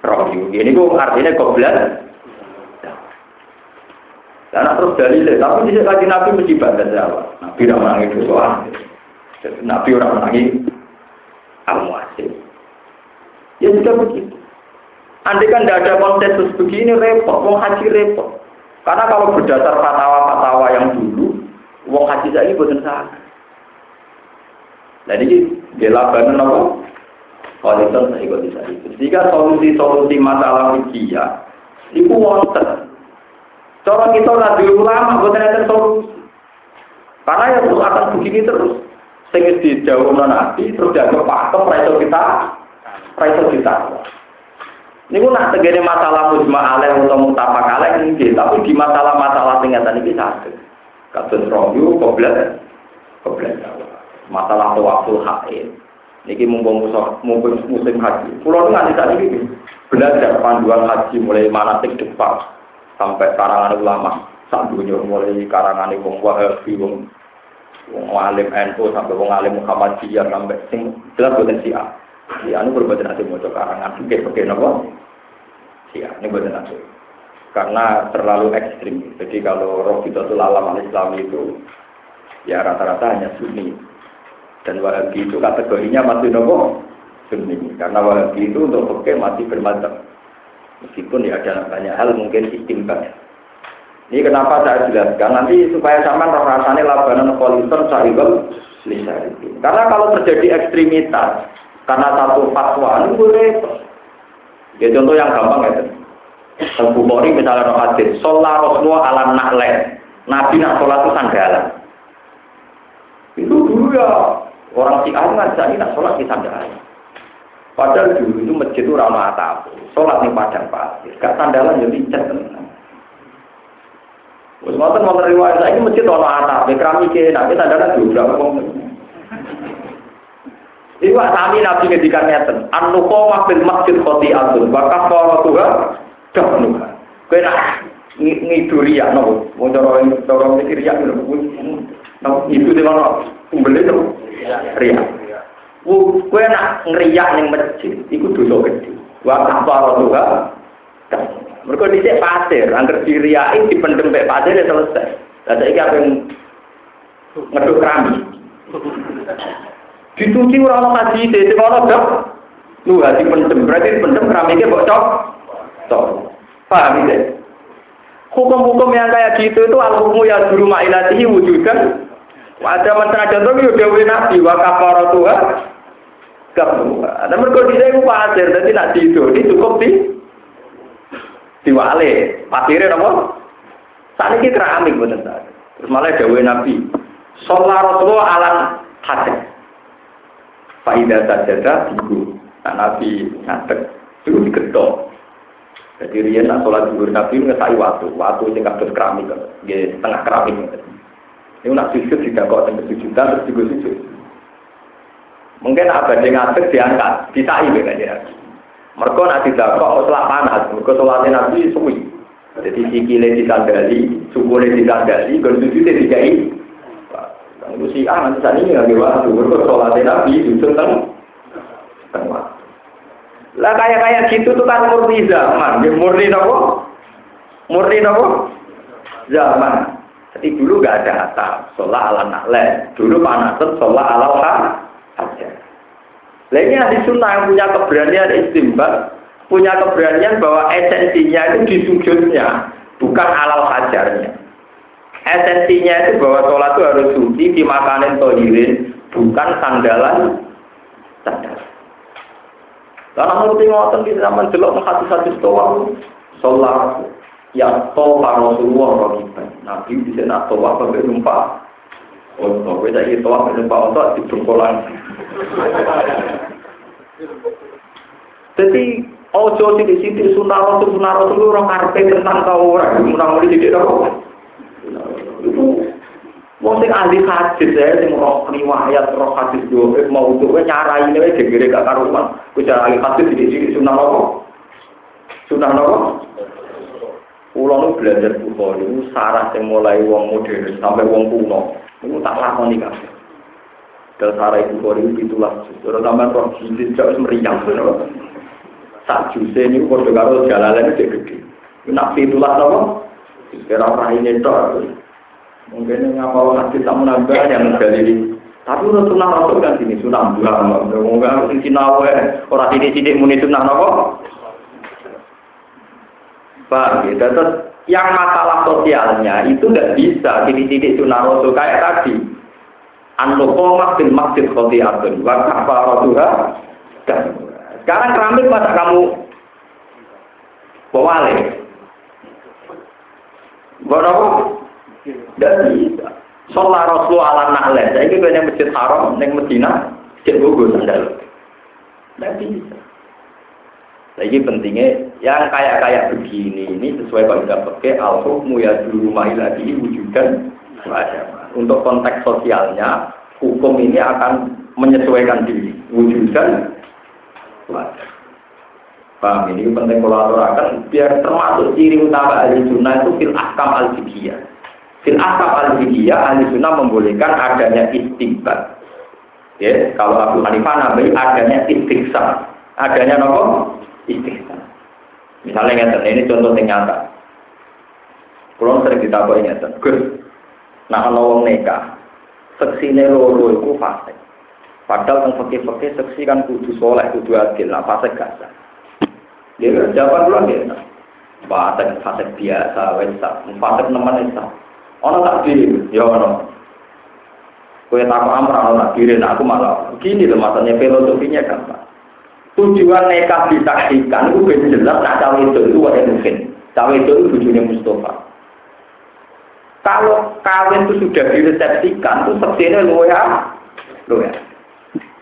rombi. Ini ku artinya goblok. Karena terus dalilnya, tapi di lagi Nabi mesti baca Jawa. Nabi tidak menangis soal. Nabi orang menangis al-muasir. Ya sudah begitu. Andai kan tidak ada konsensus begini repot, mau haji repot. Karena kalau berdasar fatwa-fatwa yang dulu, wong haji saya ini bukan sah. Jadi dilakukan apa? Kualitas saya ikut bisa itu. Jika solusi-solusi masalah fikih itu wonten. Cara kita nabi ulama bukan ada solusi. Karena ya terus akan begini terus sing dijauh nabi terus dianggap raiso kita raiso kita ini pun nak masalah mujma alaih atau mutafak alaih ini tapi di masalah-masalah tingkatan ini satu kasus rohyu koblet koblet masalah tawaful haid Niki mumpung mumpung musim haji. Pulau itu nanti ini belajar panduan haji mulai manatik depan sampai karangan ulama. Dulu mulai karangan wong wahabi, wong wong alim NU sampai wong alim Muhammadiyah sampai sing jelas A. Si anu berbadan ati maca karangan fikih fikih napa? Sia, ini buat nafsu. Karena terlalu ekstrim. Jadi kalau roh itu alam Islam itu ya rata-rata hanya Sunni. Dan Wahabi itu kategorinya masih nopo Sunni. Karena Wahabi itu untuk oke masih bermacam. Meskipun ya ada banyak hal mungkin istimbat. Ini kenapa saya jelaskan nanti supaya sama rasanya labanan politor sahibel Karena kalau terjadi ekstremitas karena satu fatwa ini boleh. Ya contoh yang gampang ya. Bukhari misalnya roh hadis, sholat Rasulullah alam nakle, Nabi nak sholat itu sandalan. Itu dulu ya orang si ngajak ini nak sholat di sandalan. Padahal dulu itu masjid itu ramah atap, sholat di padang pasir, gak sandalan jadi cat tenang. Terus ngotot mau riwayat saya ini masjid ramah atap, keramik nabi sandalan juga ngomong. Iwa sami nabi ngedikan ngeten, an-nuqamah bil masjid khati'atun wa kafaratuha dahnuha. Kowe nak ngiduri ya nopo, wong cara cara mikir ya nopo itu di mana umbele itu ria. Kowe nak ngeriak ning masjid iku dosa gede. Wa kafaratuha mereka dicek pasir, angker diriai dipendem mek pasir ya selesai. Lah saiki apa yang ngeduk keramik. Dicuci ora ono kaji sing ono dok. Lu hati pendem, berarti pendem keramiknya bocok. Tok. Paham ya? Hukum-hukum yang kayak gitu itu al-hukmu ya guru ma'ilatihi wujudan. Ada masalah contoh itu dewi nabi wa kafaratuha kafuha. Ada mereka di saya pasir, jadi nak tidur ini cukup di diwale. Pasirnya apa? Saat ini keramik bener Terus malah dewi nabi. Sholat Rasulullah alam hadis. Faidah sajadah tigu. Nah, Nabi ngadek itu digedok. Jadi Rian nak sholat zuhur Nabi ngesai waktu, waktu sing kados keramik, nggih setengah keramik. Ini nak sujud tidak kok teng kesujudan terus juga sujud. Mungkin abad yang ngadeg diangkat, disai kan ya. Mereka nak tidak kok selak panas, mereka sholatnya Nabi suwi. Jadi sikile disandali, sukule disandali, sujudnya dikai. Itu si ah nanti saat ini nggak waktu, mereka sholatnya Nabi sujud teng teng waktu. Lah kayak kayak gitu tuh kan murni zaman, ya murni nopo, murni nopo zaman. Jadi dulu gak ada atap, sholat ala nakle. Dulu panasan sholat ala aja. Ini ahli sunnah yang punya keberanian istimbat, punya keberanian bahwa esensinya itu di sujudnya, bukan alal hajarnya. Esensinya itu bahwa sholat itu harus suci, dimakanin tohirin, bukan sandalan sandalan. Karena ngerti ngoten di zaman delok hati satu toa sholat ya toa Rasulullah rohiban. Nabi bisa nak toa sampai numpak. Oh, kowe saiki toa numpak untuk dijungkolan. Jadi ojo sidik-sidik sunah rasul sunah rasul orang karpe tentang kau orang menang sidik Itu itu sing ahli hadis ya, sing roh riwayat roh hadis dua mau untuk nyarai cara ini gue gede gak karuan gue cara ahli hadis di sini sunnah nopo sunnah nopo pulau nu belajar pulau itu sarah sing mulai wong modern sampai wong kuno. Itu tak lama kan dari sarah itu kori itu lah terutama roh jilid jauh meriang bener saat jusen itu kau dengar jalan lainnya gede. Nak itu lah nopo Kira ora ini tok. Mungkin ngapal hadis tak menambah yang ini. Tapi udah sunnah rasul kan sini sunnah dua, mungkin harus sini nawe orang sini sini muni sunnah nopo. Pak, gitu. Yang masalah sosialnya itu tidak bisa titik-titik sunnah rasul kayak tadi. An-nuqomah bin masjid khotiatun wa kafaratuha sekarang keramik masa kamu bawa Bawa tidak bisa. Sholat Rasul ala nakle. Saya ini yang masjid haram, yang Medina, masjid Bogor sandal. Tidak bisa. Lagi pentingnya yang kayak-kayak begini ini sesuai kaidah pakai al-hukmu ya dulu lagi wujudkan Untuk konteks sosialnya, hukum ini akan menyesuaikan diri, wujudkan Paham ini penting kalau aturakan biar termasuk ciri utama ahli sunnah itu fil ahkam al -fikiyah. Fil asap al-fikiyah, ahli sunnah membolehkan adanya istighfar. Ya, kalau Abu Hanifah nabi adanya istighfar. Adanya nopo? Istighfar. Misalnya ngeten, ini contoh yang nyata. Kalau sering ditabok ngeten, Gus, nah kalau wong nikah, seksine loro iku fasik. Padahal teng fakir-fakir seksi kan kudu soleh, kudu adil, nah fasik gak sah. Dia jawaban dulu dia, fasik fasik biasa, wes fasik nemen sah. Ono tak diri, ya ono. Kue tak amra ono tak diri, nah aku malah begini loh masanya filosofinya gampang. Tujuan nikah disaksikan itu ben jelas nak cawe itu itu ada mungkin. Cawe itu itu tujuannya Mustafa. Kalau kawin itu sudah diresepsikan, itu seksinya lu ya, lu ya.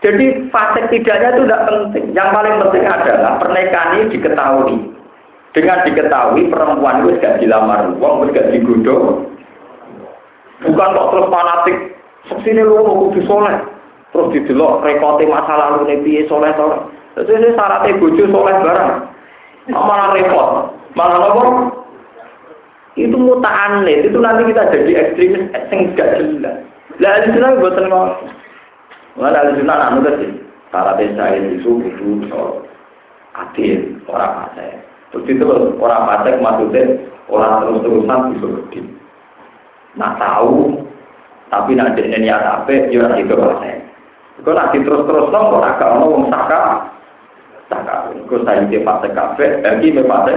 Jadi fase tidaknya itu tidak penting. Yang paling penting adalah pernikahan ini diketahui. Dengan diketahui perempuan itu gak dilamar uang, gak digodok. Bukan kok terus fanatik. Seksinya lu mau kudu soleh. Terus didelok rekote masa lalu nih piye soleh soleh. Terus ini syaratnya bojo soleh barang. Malah repot. Malah apa? Itu muta'anid. Itu nanti kita jadi ekstremis yang gak jelas. Lah ahli sunnah buatan ngono. Mana ahli sunnah anu tadi. Syaratnya saya itu kudu sol. Adil, orang fasik. Terus itu orang fasik maksudnya orang terus-terusan bisa gede. Nah tahu, tapi nak jadi niat apa, ya itu fasik. Kalau nanti terus-terus nong, orang gak ono wong saka, saka. Kalau saya di fase kafe, lagi di fase.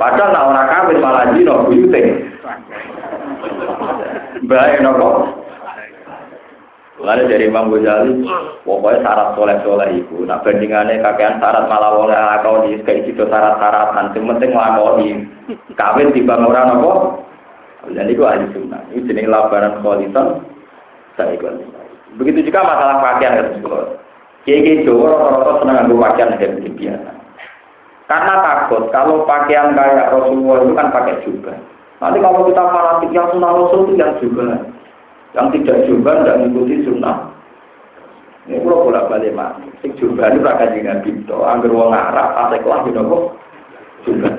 Padahal nak orang kawin malah jino buyute. Baik nopo. Lalu dari Imam Ghazali, pokoknya syarat soleh soleh itu. Nah bandingannya kakean syarat malah oleh lakoni, kayak gitu syarat-syaratan. Yang penting lakoni. Kawin tiba orang nopo. Dan itu ahli sunnah. Ini jenis labaran kualitas. Saya ikut. Begitu juga masalah pakaian ya sekolah. Kiai Jawa rata-rata senang nganggo pakaian yang biasa. Karena takut kalau pakaian kayak Rasulullah itu kan pakai juga. Nanti kalau kita fanatik yang sunnah Rasul itu yang juga. Yang tidak juga tidak mengikuti sunnah. Ini kalau bolak balik mati. Sing juga ini rakan dengan bintu. Angger wong Arab, asik lah gitu kok. Juga.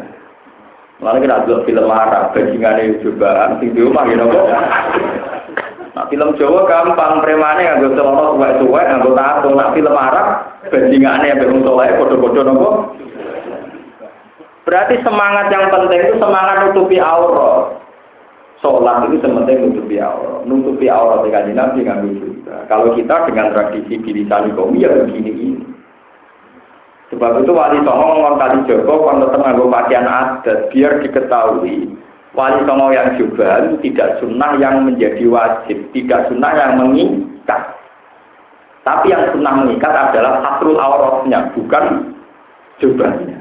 Lalu kita lihat film Arab, bajingan juga. Sing di rumah gitu kok. Nah film Jawa gampang, premane nganggo celana suwek-suwek, nganggo tato. Nah film Arab, bajingane yang belum soleh, bodoh-bodoh nopo. Berarti semangat yang penting itu semangat nutupi aurat. Sholat itu sementing nutupi aurat. Nutupi aurat kajian Nabi nganggo juga. Kalau kita dengan tradisi bilisan komi ya begini ini. Sebab itu wali songo ngomong kali Joko kalau nganggo pakaian adat biar diketahui wali songo yang juga tidak sunnah yang menjadi wajib, tidak sunnah yang mengikat. Tapi yang sunnah mengikat adalah satrul auratnya, bukan jubahnya.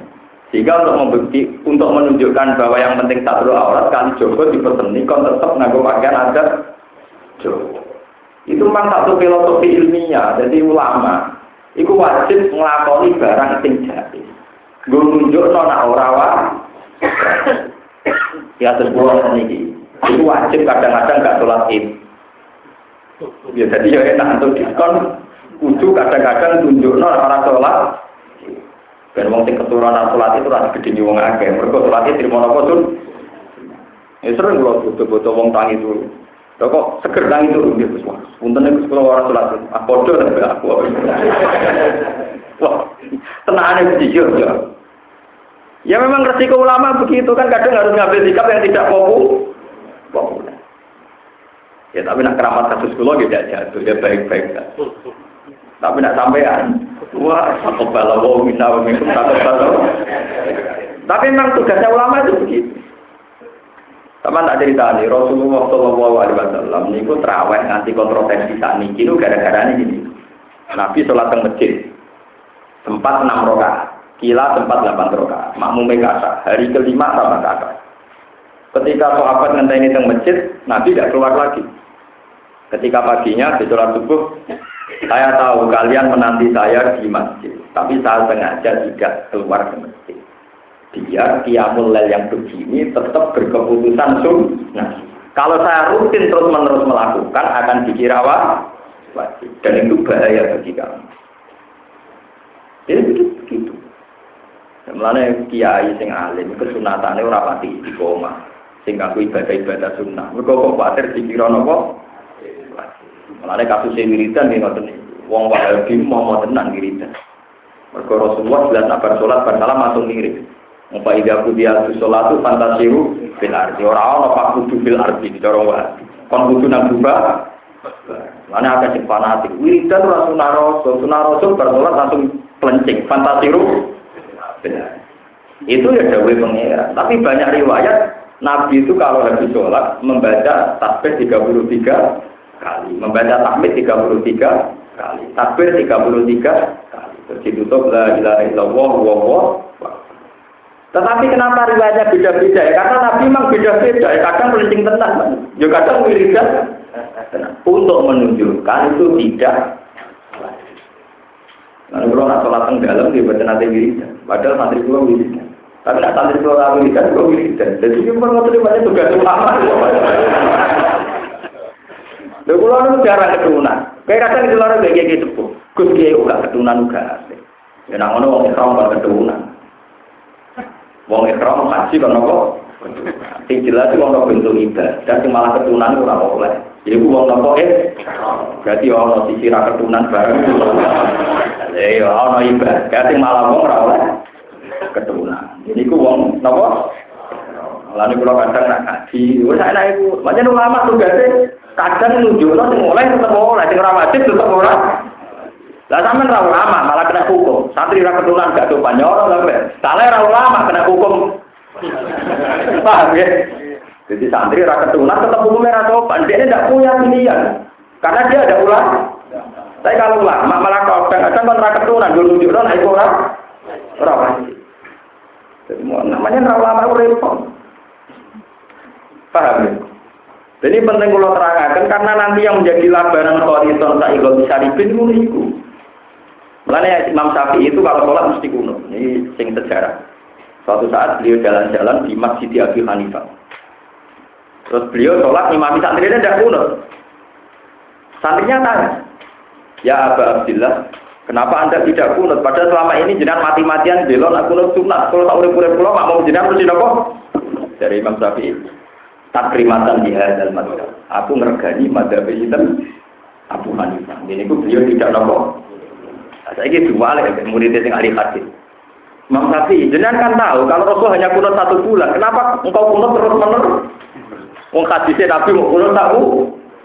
Sehingga untuk membukti, untuk menunjukkan bahwa yang penting satrul aurat, kali Joko diperseni, kon tetap nganggo pakaian adat Joko. Itu memang satu filosofi ilmiah, jadi ulama. Itu wajib ngelakoni barang sing jahil. Gue nunjuk nona ora Ya pulau ini itu wajib kadang-kadang nggak sholat id. Ya jadi ya enak untuk diskon. Kudu kadang-kadang tunjuk non orang sholat. Dan wong sing keturunan sholat itu rasa gede wong akeh. Mereka sholat itu terima nopo tuh. Ya sering kalau butuh-butuh wong tangi dulu. Lho kok seger tangi dulu gitu semua. Punten itu sekolah orang sholat. Ah bodoh tapi aku. Wah, tenangnya jujur ya. Ya memang resiko ulama begitu kan kadang harus ngambil sikap yang tidak populer. Ya tapi nak keramat kasus kulo tidak jatuh, ya baik-baik. Tapi nak sampean, wah satu bala wow minta minum satu bala. Tapi memang tugasnya ulama itu begitu. Sama tak cerita nih, Rasulullah Shallallahu Alaihi Wasallam ini kok terawih nanti kontroversi saat ini, itu gara-gara ini gini. Nabi sholat ke masjid, sempat enam rakaat. Kila tempat 8 rokaat. Makmum kata. Hari kelima sama kata. Ketika sahabat ngenteni teng masjid, Nabi tidak keluar lagi. Ketika paginya di sholat subuh, saya tahu kalian menanti saya di masjid, tapi saya sengaja tidak keluar ke masjid. Biar kiamul lel yang begini tetap berkeputusan sunnah. Kalau saya rutin terus menerus melakukan akan dikira wajib dan itu bahaya bagi kamu. Jadi begitu. Mulane kiai sing alim kesunatane ora pati di koma. Sing ngaku ibadah-ibadah sunnah. Mergo kok kuwatir dikira napa? Mulane kasus wiridan nggih ngoten. Wong wahabi mau tenan wiridan. Mergo Rasulullah jelas sabar salat bar salam langsung mirip. Apa ida kudia sholat fantasiru fil ardi. Orang orang pak kudu fil ardi di dorong wahabi. Kon kudu nang bubah. Mana ada sing fanatik. Wiridan rasul rasul, sunah rasul bersolat langsung pelencing. Fantasiru fil ardi. Itu ya dawe pengira. Tapi banyak riwayat Nabi itu kalau habis sholat membaca tasbih 33 kali, membaca tahmid 33 kali, takbir 33 kali. Terus ditutup la ilaha illallah wa tetapi kenapa riwayatnya beda-beda ya? Karena Nabi memang beda-beda ya. Kadang melincing tenang, ya kadang wiridan. Untuk menunjukkan itu tidak Nah, kalau nak sholat teng dalam dia baca nanti wiridan. Padahal santri gua wiridan. Tapi nak santri gua nggak wiridan, gua wiridan. Jadi itu perlu terima tugas ulama. Lha kula niku jarang keturunan. Kayak kadang di luar kayak gitu sepuh. Gus kiai uga keturunan uga. Ya nak ngono wong ikram kan keturunan. Wong ikram haji kan apa? Sing jelas wong bentuk ibadah, sing malah keturunan ora oleh. Jadi wong nopo eh, berarti ono sisi ra keturunan bareng. Ya ya ono ibadah, sing malah wong ora oleh keturunan. Jadi ku wong nopo? Lalu kalau kadang nak kaji, wes enak itu. Macam ulama tugasnya kadang nunjukno sing oleh tetep oleh, sing ora wajib tetep ora. Lah sampean ra ulama malah kena hukum. Santri ra keturunan gak sopan nyoro sampe. Salah ra ulama kena hukum. Paham ya? Jadi santri ra keturunan tetap hukumnya ra sopan. Dia tidak punya pilihan. Karena dia ada ulama. Tapi kalau ulama malah kau kadang-kadang kan ra keturunan gue nunjukno nek ora ora wajib. Jadi namanya ra ulama repot. Paham ya? Ini penting kalau terangkan karena nanti yang menjadi labanan khoriton sa'iqol bisa dipin itu. Makanya Imam Syafi'i itu kalau sholat mesti kuno. Ini sing sejarah. Suatu saat beliau jalan-jalan di Masjid Abi Hanifah. Terus beliau sholat imam santrinya tidak kuno. Santrinya tanya, Ya Aba Abdillah, kenapa anda tidak kunut? Padahal selama ini jenengan mati-matian belon aku kunut sunat. Kalau tak urip-urip pulau, mau jenengan mesti nopo? Dari Imam Syafi'i takrimatan di hadal madhab. Aku ngergani madhab itu Abu Hanifah. Ini ku beliau tidak nopo. Saya ini dua lagi muridnya yang ahli hadis. Imam Syafi'i, jenengan kan tahu kalau Rasul hanya kunut satu bulan, kenapa engkau kunut terus menerus? Wong hadisnya Nabi mau kunut tahu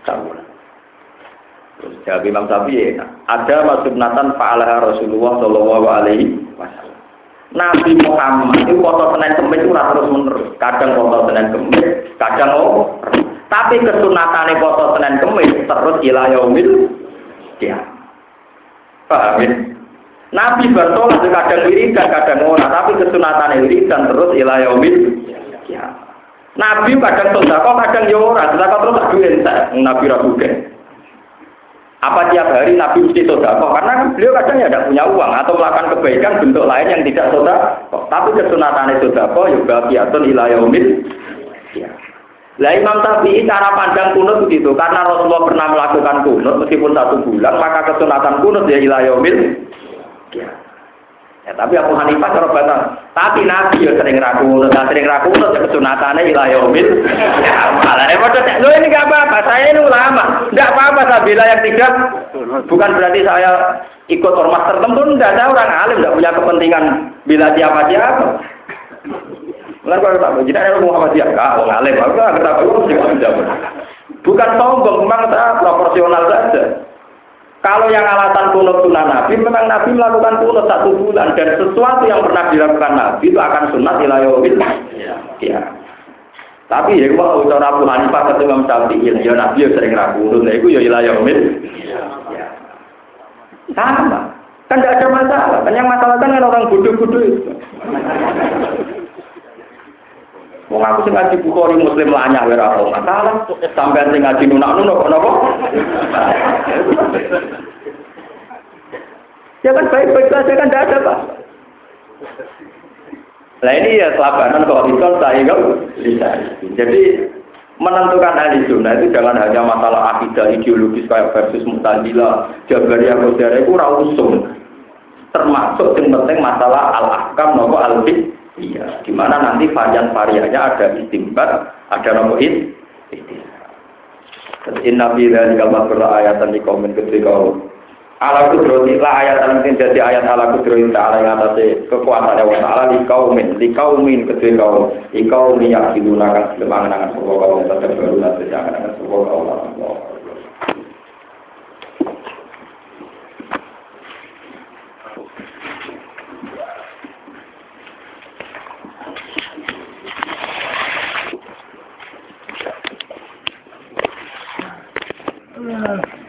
bulan. Terus jawab Imam ada masubnatan fa'alaha Rasulullah Shallallahu Alaihi Wasallam. Nabi Muhammad itu foto Senin Kemis itu terus menerus. Kadang foto Senin Kemis, kadang oh. Tapi kesunatane foto Senin Kemis terus ila yaumil ya. Paham ya? Nabi bertolak kadang wiridan, kadang ora, tapi kesunatane wiridan terus ila yaumil ya. Nabi kadang sedekah, kadang yo ora, sedekah terus tak duwe Nabi ra apa tiap hari Nabi mesti sodako? Karena kan beliau kadang ya tidak punya uang atau melakukan kebaikan bentuk lain yang tidak sodako. Tapi kesunatannya sodako juga biatun ilayomil. Ya. Lah Imam Syafi'i cara pandang kunut begitu karena Rasulullah pernah melakukan kunut meskipun satu bulan maka kesunatan kunut ya ilayomil. Ya. Ya, tapi Abu Hanifah cara batas. Tapi Nabi ya sering ragu, nah, sering ragu ya kesunatannya ila yaumil. Ya, malah repot. Lo ini gak apa-apa, saya ini ulama. Enggak apa-apa saya yang tidak. Bukan berarti saya ikut ormas tertentu, enggak saya orang alim, enggak punya kepentingan bila siapa siapa. Lalu kalau tak begini, ada Muhammad siapa? Kak, orang alim, aku nggak ketahui, Bukan sombong, memang saya proporsional saja. Kalau yang alasan kunut sunnah Nabi, memang Nabi melakukan kunut satu bulan dan sesuatu yang pernah dilakukan Nabi itu akan sunnah ilayawil. Ya. Tapi ya kalau cara Abu Hanifah ketemu Imam Syafi'i, ya Nabi ya sering ragu ya itu ya ilayawil. Ya. Sama. Kan tidak ada masalah. Kan yang masalah kan orang bodoh-bodoh itu. Wong aku sing ngaji Bukhari Muslim lanyah ora ono masalah. Sampeyan sing ngaji nunak-nunak kenapa? Ya kan baik-baik saja kan tidak ada Pak. Nah ini ya kelabanan kalau itu saya enggak bisa. Jadi menentukan ahli sunnah itu jangan hanya masalah akidah ideologis kayak versus mutazilah, jabariyah, qadariyah itu usum. Termasuk yang penting masalah al-ahkam nopo al-fiqh Iya, di mana nanti varian-variannya ada istimbat, ada nomoin, Inna fi dzalika ayatan di komen ketika ala kudroti la ayat sing dadi ayat ala kudroti ta'ala ing atase kekuasaan Allah ta'ala li kaumin li kaumin kedue kaum. Li kaum yakiluna kan selemangan sapa kaum tetep baru nate jangan kan sapa kaum Uh.